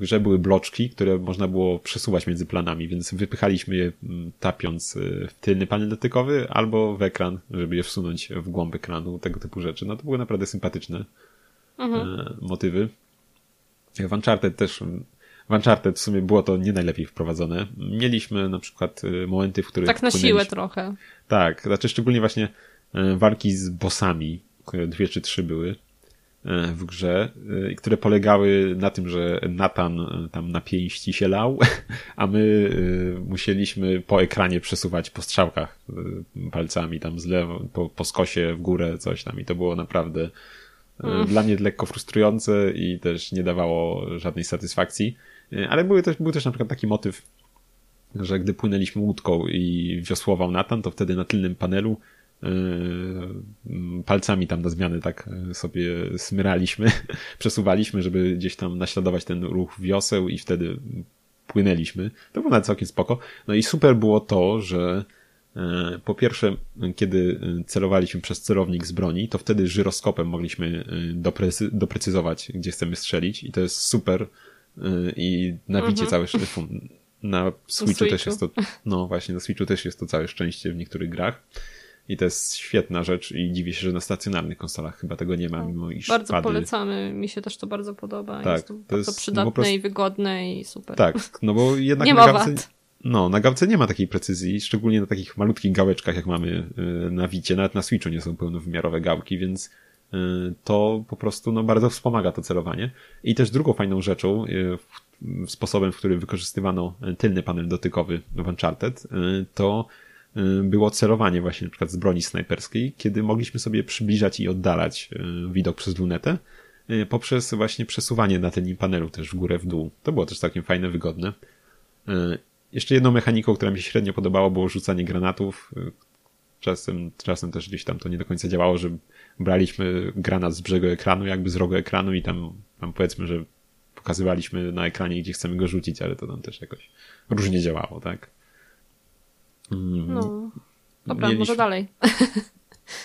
grze były bloczki, które można było przesuwać między planami, więc wypychaliśmy je tapiąc w tylny panel dotykowy albo w ekran, żeby je wsunąć w głąb ekranu, tego typu rzeczy. No to były naprawdę sympatyczne mhm. motywy. W Uncharted też w Uncharted w sumie było to nie najlepiej wprowadzone. Mieliśmy na przykład momenty, w których... Tak na siłę trochę. Tak, znaczy szczególnie właśnie walki z bossami, dwie czy trzy były w grze, które polegały na tym, że Nathan tam na pięści się lał, a my musieliśmy po ekranie przesuwać po strzałkach palcami tam z lewo, po, po skosie w górę coś tam i to było naprawdę mm. dla mnie lekko frustrujące i też nie dawało żadnej satysfakcji. E, ale były też, był też na przykład taki motyw, że gdy płynęliśmy łódką i wiosłował Natan, to wtedy na tylnym panelu palcami tam na zmiany tak e, sobie smyraliśmy, przesuwaliśmy, żeby gdzieś tam naśladować ten ruch wioseł i wtedy płynęliśmy. To było nawet całkiem spoko. No i super było to, że po pierwsze, kiedy celowaliśmy przez celownik z broni, to wtedy żyroskopem mogliśmy doprecy doprecyzować, gdzie chcemy strzelić i to jest super i na Wicie mhm. całe szczęście. Na Switchu, Switchu też jest to, no właśnie, na Switchu też jest to całe szczęście w niektórych grach. I to jest świetna rzecz i dziwię się, że na stacjonarnych konsolach chyba tego nie ma, tak. mimo iż Bardzo pady... polecamy, mi się też to bardzo podoba. Tak, jest to, to jest przydatne no prostu... i wygodne i super. Tak, no bo jednak nie na gałce, no, na gałce nie ma takiej precyzji, szczególnie na takich malutkich gałeczkach, jak mamy y, na Wicie, nawet na Switchu nie są pełnowymiarowe gałki, więc Y, to po prostu no, bardzo wspomaga to celowanie. I też drugą fajną rzeczą, y, sposobem, w którym wykorzystywano tylny panel dotykowy w Uncharted, to było celowanie właśnie na przykład z broni snajperskiej, kiedy mogliśmy sobie przybliżać i oddalać widok przez lunetę poprzez właśnie przesuwanie na tylnym panelu też w górę, w dół. To było też całkiem fajne, wygodne. Jeszcze jedną mechaniką, która mi się średnio podobała, było rzucanie granatów. Czasem, czasem też gdzieś tam to nie do końca działało, że braliśmy granat z brzegu ekranu, jakby z rogu ekranu i tam, tam powiedzmy, że pokazywaliśmy na ekranie, gdzie chcemy go rzucić, ale to tam też jakoś różnie działało, tak? Mm. No. Dobra, mieliśmy... może dalej.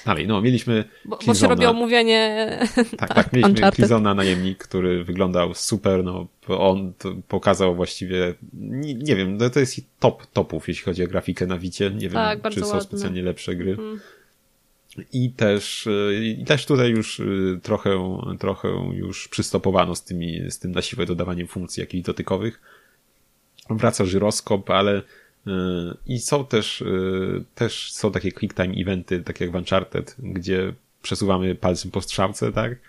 Dalej, no, mieliśmy. Bo, bo się robi omówienie. Tak, tak, mieliśmy Uncharted. Killzona najemnik, który wyglądał super, no, on pokazał właściwie, nie, nie wiem, no, to jest top topów, jeśli chodzi o grafikę na Wicie. Nie tak, wiem, czy są ładne. specjalnie lepsze gry. Mm. I też, y, I też tutaj już y, trochę, trochę już przystopowano z, tymi, z tym na siłę dodawaniem funkcji jakichś dotykowych. Wraca żyroskop, ale I są też, też są takie quick time eventy, takie jak w Uncharted, gdzie przesuwamy palcem po strzałce, tak?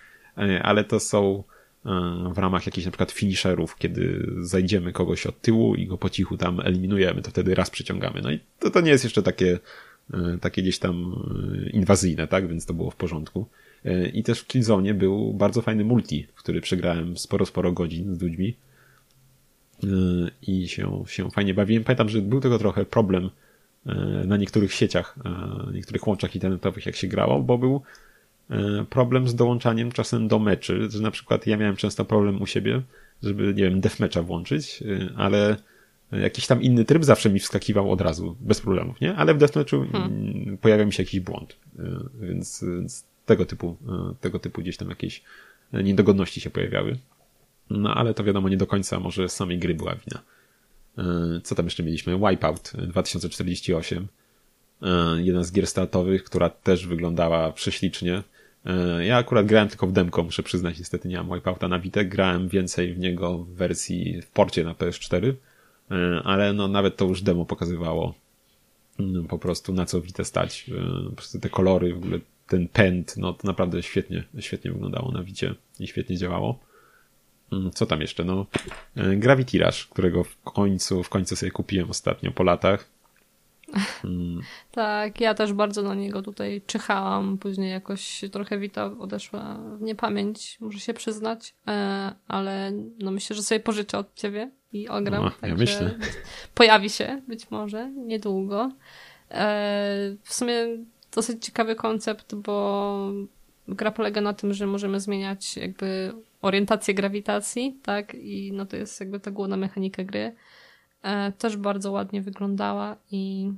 Ale to są w ramach jakichś na przykład finisherów, kiedy zajdziemy kogoś od tyłu i go po cichu tam eliminujemy, to wtedy raz przyciągamy. No i to, to nie jest jeszcze takie, takie gdzieś tam inwazyjne, tak? Więc to było w porządku. I też w Killzone był bardzo fajny multi, w który przegrałem sporo, sporo godzin z ludźmi i się, się fajnie bawiłem. Pamiętam, że był tego trochę problem na niektórych sieciach, niektórych łączach internetowych, jak się grało, bo był problem z dołączaniem czasem do meczy, że na przykład ja miałem często problem u siebie, żeby, nie wiem, deathmatcha włączyć, ale jakiś tam inny tryb zawsze mi wskakiwał od razu, bez problemów, nie? Ale w deathmatchu hmm. pojawia mi się jakiś błąd, więc, więc tego typu, tego typu gdzieś tam jakieś niedogodności się pojawiały. No ale to wiadomo, nie do końca może samej gry była wina. Co tam jeszcze mieliśmy? Wipeout 2048. Jeden z gier startowych, która też wyglądała prześlicznie. Ja akurat grałem tylko w demko, muszę przyznać, niestety nie mam Wipeouta na Witek. Grałem więcej w niego w wersji w porcie na PS4, ale no nawet to już demo pokazywało po prostu na co Wite stać. Po prostu te kolory, w ogóle ten pęd, no to naprawdę świetnie, świetnie wyglądało na Wicie i świetnie działało. Mm, co tam jeszcze? No, e, Gravity Rush, którego w końcu, w końcu sobie kupiłem ostatnio po latach. Mm. tak, ja też bardzo na niego tutaj czyhałam. Później jakoś trochę Wita odeszła w niepamięć, muszę się przyznać. E, ale no myślę, że sobie pożyczę od ciebie i ogram. No, ja myślę. Pojawi się być może niedługo. E, w sumie dosyć ciekawy koncept, bo gra polega na tym, że możemy zmieniać jakby orientację grawitacji, tak? I no to jest jakby ta główna mechanika gry. E, też bardzo ładnie wyglądała i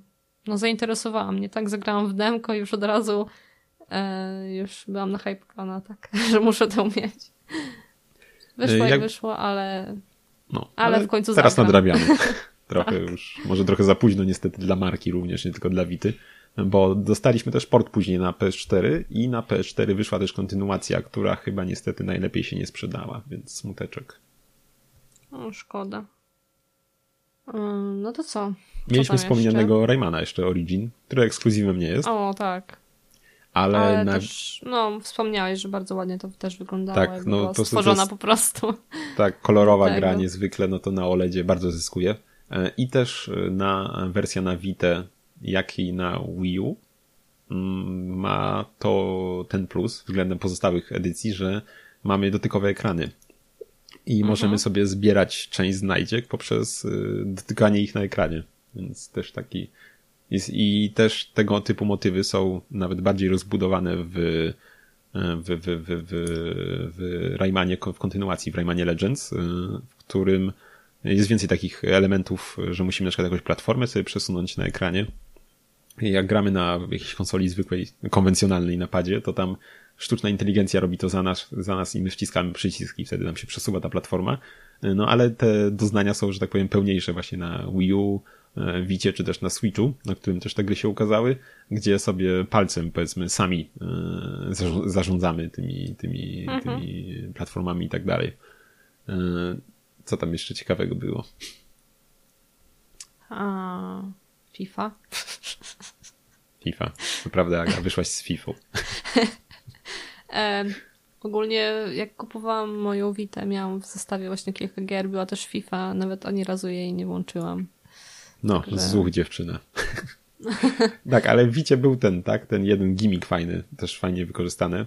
no zainteresowała mnie, tak? Zagrałam w demko i już od razu e, już byłam nahypowana, tak? że muszę to umieć. Wyszło jak, jak wyszło, ale, no, ale, ale w końcu Teraz zagram. nadrabiamy. trochę tak. już, może trochę za późno niestety dla marki również, nie tylko dla Wity bo dostaliśmy też port później na PS4 i na PS4 wyszła też kontynuacja, która chyba niestety najlepiej się nie sprzedała, więc smuteczek. O, szkoda. No to co? co Mieliśmy wspomnianego jeszcze? Raymana jeszcze Origin, który ekskluzywem nie jest. O, tak. Ale, Ale na... też, no, wspomniałeś, że bardzo ładnie to też wyglądało. Tak, no to stworzona to po prostu. Tak, kolorowa gra niezwykle, no to na OLEDzie bardzo zyskuje. E, I też e, na wersja na Vita jak i na Wii U mm, ma to ten plus względem pozostałych edycji, że mamy dotykowe ekrany i mhm. możemy sobie zbierać część znajdziek poprzez y, dotykanie ich na ekranie. Więc też taki jest i też tego typu motywy są nawet bardziej rozbudowane w w, w, w, w, w Raymanie, w kontynuacji w Raymanie Legends, y, w którym jest więcej takich elementów, że musimy na przykład jakąś platformę sobie przesunąć na ekranie jak gramy na jakiejś konsoli zwykłej, konwencjonalnej napadzie, to tam sztuczna inteligencja robi to za nas, za nas i my wciskamy przyciski, wtedy nam się przesuwa ta platforma. No ale te doznania są, że tak powiem, pełniejsze właśnie na Wii U, Wicie, e, czy też na Switchu, na którym też te gry się ukazały, gdzie sobie palcem, powiedzmy, sami e, zarządzamy tymi, tymi, mhm. tymi platformami i tak dalej. E, co tam jeszcze ciekawego było? A, FIFA. FIFA. Naprawdę, Aga, wyszłaś z FIFA. e, ogólnie jak kupowałam moją Witę, miałam w zestawie właśnie kilka gier, była też FIFA, nawet ani razu jej nie włączyłam. No, Także... złuch dziewczyna. tak, ale w Wicie był ten, tak? Ten jeden gimmick fajny, też fajnie wykorzystany.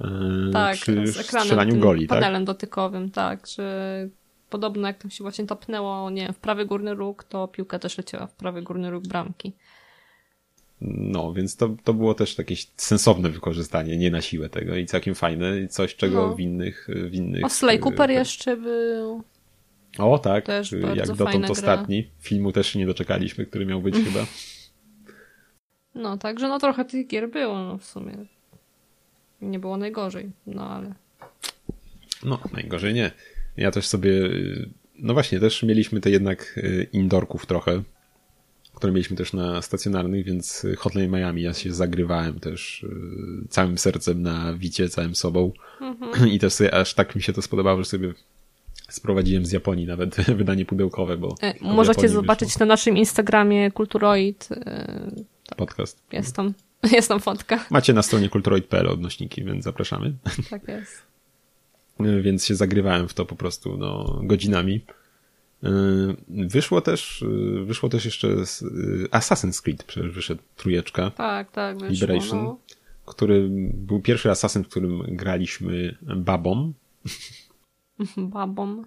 E, tak, przy z ekranem, strzelaniu goli, tak? panelem dotykowym, tak, że podobno jak tam się właśnie topnęło, nie w prawy górny róg, to piłka też leciała w prawy górny róg bramki. No, więc to, to było też jakieś sensowne wykorzystanie, nie na siłę tego i całkiem fajne, coś czego no. w innych... W innych o, Slay Cooper e, jeszcze był. O tak, też jak dotąd ostatni. Filmu też się nie doczekaliśmy, który miał być chyba. No, także no trochę tych gier było no, w sumie. Nie było najgorzej, no ale... No, najgorzej nie. Ja też sobie, no właśnie, też mieliśmy te jednak e, indorków trochę, które mieliśmy też na stacjonarnych, więc Hotline Miami ja się zagrywałem też e, całym sercem na wicie, całym sobą mhm. i też sobie aż tak mi się to spodobało, że sobie Sprowadziłem z Japonii nawet wydanie pudełkowe, bo. E, możecie zobaczyć wyszło. na naszym Instagramie Kulturoid. E, tak, Podcast. Jest tam, jest tam fotka. Macie na stronie kulturoid.pl odnośniki, więc zapraszamy. Tak jest. E, więc się zagrywałem w to po prostu no, godzinami. E, wyszło też, wyszło też jeszcze Assassin's Creed, przecież wyszedł trójeczka. Tak, tak, wyszło. Liberation, no. który był pierwszy Assassin, w którym graliśmy babą. babą.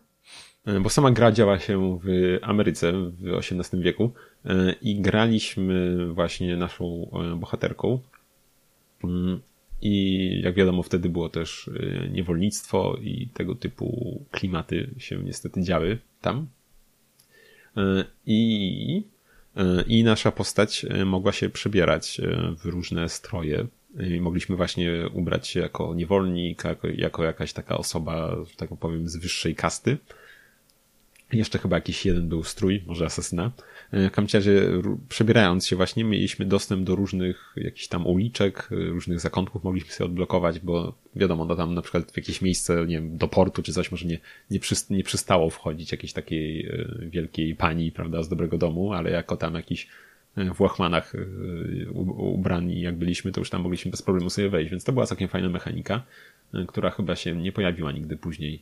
Bo sama gra działa się w Ameryce w XVIII wieku i graliśmy właśnie naszą bohaterką. I jak wiadomo, wtedy było też niewolnictwo i tego typu klimaty się niestety działy tam. I, i nasza postać mogła się przebierać w różne stroje. I mogliśmy właśnie ubrać się jako niewolnik, jako, jako jakaś taka osoba, że tak powiem, z wyższej kasty. Jeszcze chyba jakiś jeden był strój, może asesyna. E, razie, przebierając się właśnie, mieliśmy dostęp do różnych jakichś tam uliczek, e, różnych zakątków mogliśmy sobie odblokować, bo wiadomo, no tam na przykład w jakieś miejsce, nie wiem, do portu czy coś może nie, nie, przyst nie przystało wchodzić jakiejś takiej e, wielkiej pani, prawda, z dobrego domu, ale jako tam jakiś w łachmanach ubrani jak byliśmy, to już tam mogliśmy bez problemu sobie wejść, więc to była całkiem fajna mechanika, która chyba się nie pojawiła nigdy później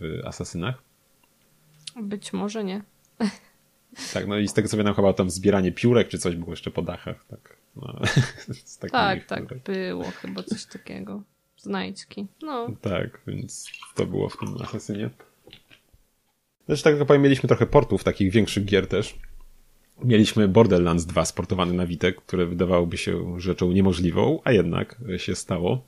w Asasynach. Być może nie. Tak, no i z tego co wiem, chyba tam zbieranie piórek czy coś było jeszcze po dachach. Tak, no, tak, tak było chyba coś takiego. Znajdźki. No. Tak, więc to było w tym Asasynie. Zresztą tak jak powiem, mieliśmy trochę portów, takich większych gier też. Mieliśmy Borderlands 2 sportowane na Witek, które wydawałoby się rzeczą niemożliwą, a jednak się stało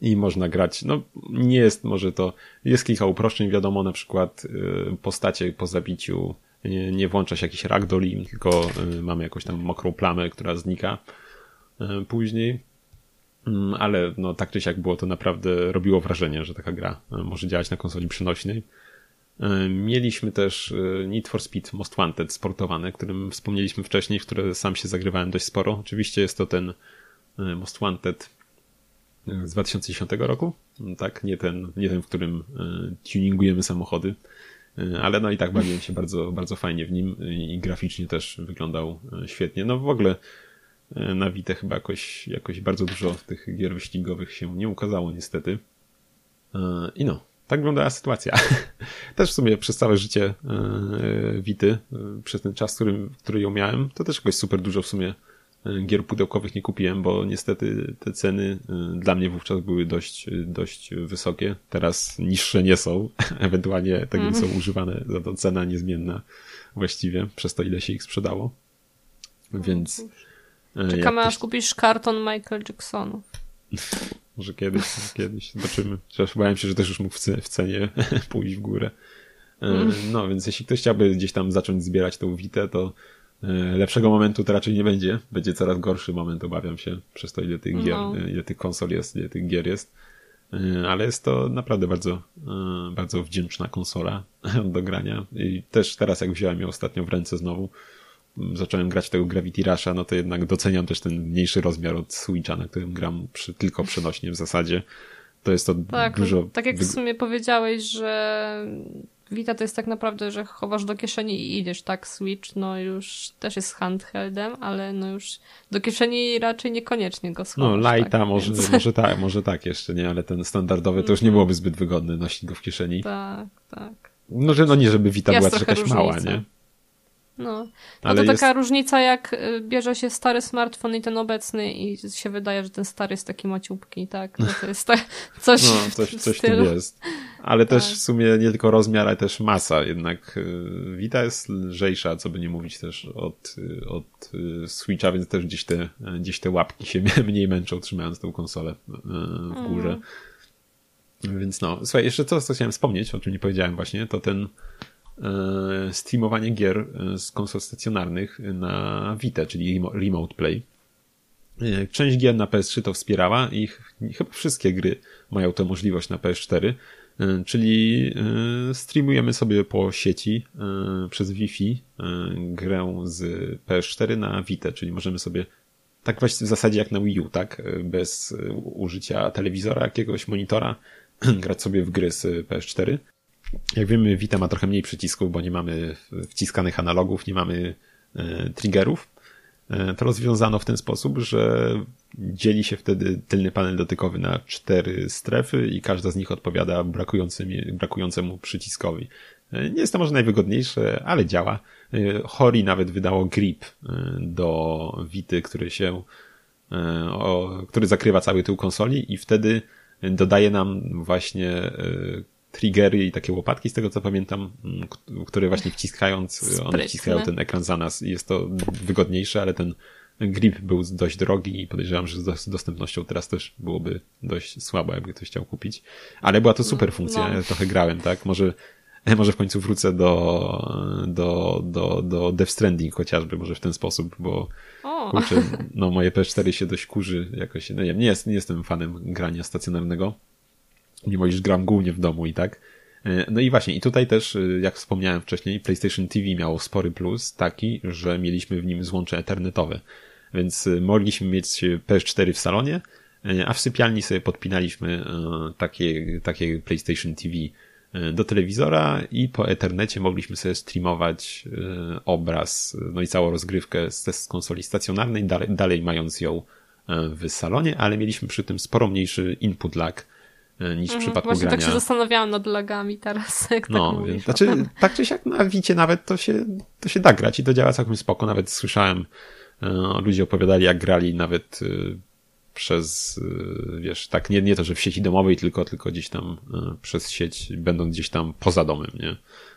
i można grać. No, nie jest może to, jest kilka uproszczeń, wiadomo, na przykład y, postacie po zabiciu nie, nie włącza się jakiś ragdoll, tylko y, mamy jakąś tam mokrą plamę, która znika y, później. Mm, ale no, tak czy siak było to naprawdę robiło wrażenie, że taka gra może działać na konsoli przenośnej. Mieliśmy też Need for Speed Most Wanted sportowane, którym wspomnieliśmy wcześniej, w które sam się zagrywałem dość sporo. Oczywiście jest to ten Most Wanted z 2010 roku, tak, nie ten, nie ten, w którym e, tuningujemy samochody, e, ale no i tak bawiłem się bardzo, bardzo fajnie w nim i graficznie też wyglądał e, świetnie. No w ogóle na Vita chyba jakoś, jakoś bardzo dużo tych gier wyścigowych się nie ukazało niestety. I no, tak wyglądała sytuacja. Też w sumie przez całe życie Wity, przez ten czas, który, który ją miałem, to też jakoś super dużo w sumie gier pudełkowych nie kupiłem, bo niestety te ceny y, dla mnie wówczas były dość, dość wysokie. Teraz niższe nie są. Ewentualnie tak jak są mhm. używane, za to cena niezmienna właściwie, przez to ile się ich sprzedało. Więc. Y, Czekamy aż kupisz karton Michael Jacksonów. Może kiedyś, kiedyś. Zobaczymy. Chociaż bałem się, że też już mógł w cenie pójść w górę. Y, mhm. No, więc jeśli ktoś chciałby gdzieś tam zacząć zbierać tą witę, to lepszego momentu to raczej nie będzie. Będzie coraz gorszy moment, obawiam się, przez to ile tych gier, no. E, ile tych konsol jest, ile tych gier jest. E, ale jest to naprawdę bardzo, bardzo wdzięczna konsola do grania. I też teraz, jak wziąłem ją ostatnio w ręce znowu, zacząłem grać tego Gravity Rusha, no to jednak doceniam też ten mniejszy rozmiar od Switcha, na którym gram przy, tylko przenośnie w zasadzie. To jest to tak, dużo... Tak jak w sumie powiedziałeś, że Vita to jest tak naprawdę, że chowasz do kieszeni i idziesz, tak? Switch no już też jest handheldem, ale no już do kieszeni raczej niekoniecznie go schowasz. No Lighta tak, może, więc... może, tak, może tak jeszcze, nie? Ale ten standardowy to już nie mhm. byłoby zbyt wygodne nosić go w kieszeni. Tak, tak. No, że no nie, żeby Vita jest była też jakaś różnica. mała, nie? No, no to jest... taka różnica, jak y, bierze się stary smartfon i ten obecny i się wydaje, że ten stary jest taki maciupki, tak? No to jest tak, coś No, coś, coś tym jest. Ale tak. też w sumie nie tylko rozmiar, ale też masa. Jednak y, Vita jest lżejsza, co by nie mówić też od, y, od Switcha, więc też gdzieś te, gdzieś te łapki się mniej męczą trzymając tą konsolę w górze. Mm. Więc no, słuchaj, jeszcze co, co chciałem wspomnieć, o czym nie powiedziałem właśnie, to ten streamowanie gier e, z konsol stacjonarnych na Vita, czyli Remote Play. E, część gier na PS3 to wspierała i chyba wszystkie gry mają tę możliwość na PS4, czyli streamujemy sobie po sieci przez Wi-Fi grę z PS4 na Vita, czyli możemy sobie tak właśnie w zasadzie jak na Wii U, tak? Bez użycia telewizora, jakiegoś monitora, grać sobie w gry z PS4. Jak wiemy, Vita ma trochę mniej przycisków, bo nie mamy wciskanych analogów, nie mamy e, triggerów. E, to rozwiązano w ten sposób, że dzieli się wtedy tylny panel dotykowy na cztery strefy i każda z nich odpowiada brakującemu przyciskowi. E, nie jest to może najwygodniejsze, ale działa. Hori nawet wydało grip do Wity, który się, który zakrywa cały tył konsoli i wtedy dodaje nam właśnie triggery i takie łopatki, z tego co pamiętam, mm, które właśnie wciskając, Sprytne. one wciskają ten ekran za nas i jest to wygodniejsze, ale ten grip był dość drogi i podejrzewam, że z dostępnością teraz też byłoby dość słabo, jakby ktoś chciał kupić. Ale była to no, super funkcja, no. ja trochę grałem, tak? Może, może w końcu wrócę do, do, do, do Death Stranding chociażby, może w ten sposób, bo kurczę, no moje PS4 się dość kurzy jakoś, no nie nie, jest, nie jestem fanem grania stacjonarnego, nie mówisz, gram głównie w domu i tak. E, no i właśnie, i tutaj też, e, jak wspomniałem wcześniej, PlayStation TV miało spory plus taki, że mieliśmy w nim złącze ethernetowe. Więc e, mogliśmy mieć PS4 w salonie, a w sypialni sobie podpinaliśmy takie, takie PlayStation TV do telewizora i po Ethernecie mogliśmy sobie streamować obraz, no i całą rozgrywkę z konsoli stacjonarnej, dalej, dalej mając ją w salonie, ale mieliśmy przy tym sporo mniejszy input lag, niż w mhm, przypadku Właśnie grania. tak się zastanawiałam nad lagami teraz, jak no, tak mówisz. Znaczy, tak czy siak na Wicie nawet to się, to się da grać i to działa całkiem spoko. Nawet słyszałem, e, ludzie opowiadali jak grali nawet e, przez, wiesz, tak nie, nie to, że w sieci domowej, tylko, tylko gdzieś tam przez sieć, będąc gdzieś tam poza domem, nie?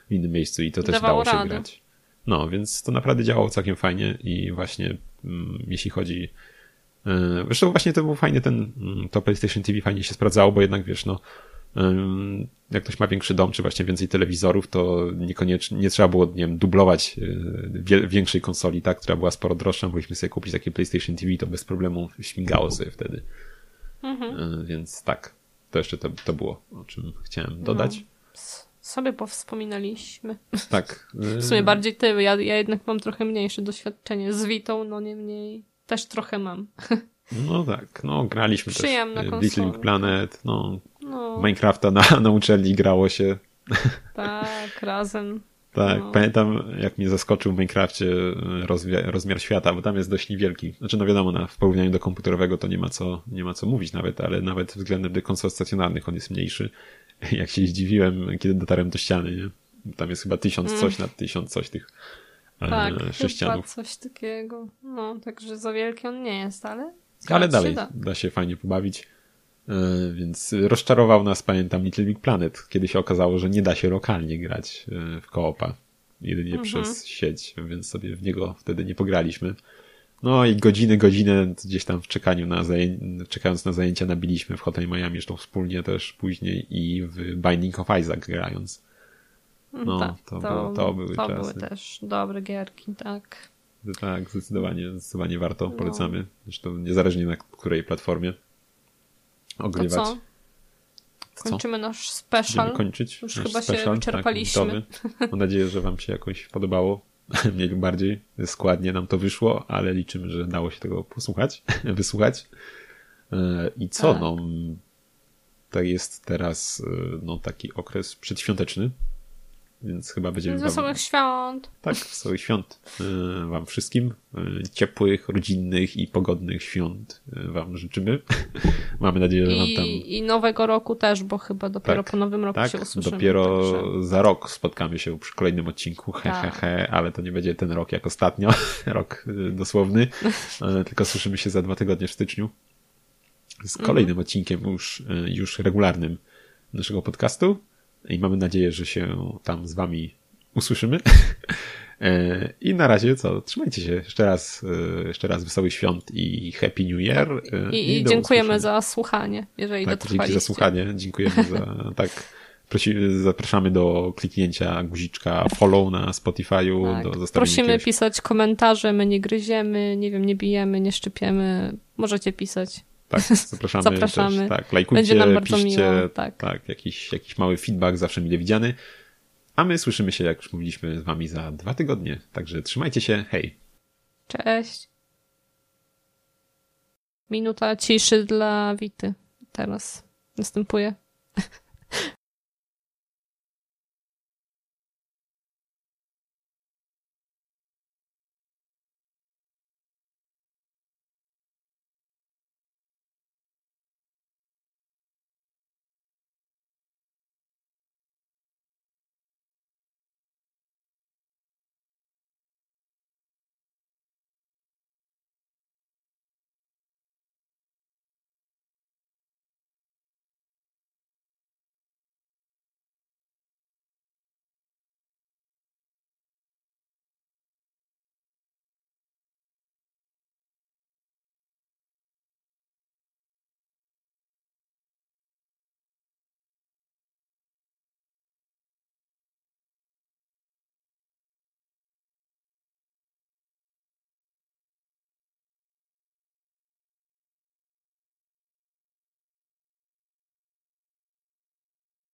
W innym miejscu i to też Dawało dało się radę. grać. No, więc to naprawdę działało całkiem fajnie i właśnie mm, jeśli chodzi zresztą właśnie to był fajny ten, mm, to PlayStation TV fajnie się sprawdzało, bo jednak wiesz, no, jak ktoś ma większy dom, czy właśnie więcej telewizorów, to niekoniecznie, nie trzeba było, nie wiem, dublować e, większej konsoli, tak, która była sporo droższa, mogliśmy sobie kupić takie PlayStation TV, to bez problemu śmigało sobie wtedy. Mhm. E, więc tak, to jeszcze to, to było, o czym chciałem dodać. No, sobie powspominaliśmy. Tak. W sumie bardziej ty, ja, ja jednak mam trochę mniejsze doświadczenie z Witą, no nie mniej też trochę mam. No tak, no graliśmy też Little Big Planet, no, no. Minecrafta na, na uczelni grało się. Tak, razem. Tak, no. pamiętam jak mnie zaskoczył w Minecrafcie rozmiar, rozmiar świata, bo tam jest dość niewielki. Znaczy no wiadomo, na, w porównaniu do komputerowego to nie ma co, nie ma co mówić nawet, ale nawet względem do konsol stacjonarnych on jest mniejszy. Jak się zdziwiłem, kiedy dotarłem do ściany, nie? Tam jest chyba tysiąc coś mm. na tysiąc coś tych tak, sześcianów. Chyba coś takiego. No, także za wielki on nie jest, ale. Ale dalej da. da. się fajnie pobawić. E, więc rozczarował nas, pamiętam, Little Big Planet, kiedy się okazało, że nie da się lokalnie grać e, w koopa, jedynie mhm. przez sieć, więc sobie w niego wtedy nie pograliśmy. No i godziny, godzinę gdzieś tam w czekaniu na zajęcia, czekając na zajęcia nabiliśmy w Hotel Miami, zresztą wspólnie też później i w Binding of Isaac grając. No, tak, to, to, to, były to czasy. były też dobre gierki, tak. Tak, zdecydowanie, zdecydowanie warto, no. polecamy. Zresztą niezależnie na której platformie ogrywać. To co? Kończymy nasz special. Będziemy kończyć. Już chyba special, się tak, wyczerpaliśmy. Tak, Mam nadzieję, że wam się jakoś podobało. Mniej lub bardziej składnie nam to wyszło, ale liczymy, że dało się tego posłuchać, wysłuchać. E, I co, tak. no, to jest teraz e, no, taki okres przedświąteczny, więc chyba będziemy wam... Wesołych świąt. Tak, wesołych świąt e, wam wszystkim. E, ciepłych, rodzinnych i pogodnych świąt e, wam życzymy. Mamy nadzieję, że wam tam... I nowego roku też, bo chyba dopiero tak, po nowym roku tak, się usłyszymy. dopiero także... za rok spotkamy się przy kolejnym odcinku, he, tak. he, he, ale to nie będzie ten rok jak ostatnio, rok dosłowny, tylko słyszymy się za dwa tygodnie w styczniu z kolejnym mhm. odcinkiem już, już regularnym naszego podcastu i mamy nadzieję, że się tam z wami usłyszymy. E, I na razie co, trzymajcie się. Jeszcze raz, e, jeszcze raz wesołych świąt i Happy New Year. E, I, i, i dziękujemy za słuchanie, jeżeli tak, dotrwaliście. Dzięki za słuchanie, dziękujemy za, tak. Prosi, zapraszamy do kliknięcia guziczka follow na Spotify'u. Tak. Do Prosimy jakiegoś... pisać komentarze, my nie gryziemy, nie wiem, nie bijemy, nie szczypiemy. Możecie pisać. Tak, zapraszamy. zapraszamy. Też, tak, lajkujcie, Będzie nam bardzo piszcie, miło, tak. tak jakiś, jakiś mały feedback zawsze mile widziany. A my słyszymy się, jak już mówiliśmy z wami za dwa tygodnie. Także trzymajcie się, hej. Cześć. Minuta ciszy dla Wity teraz następuje.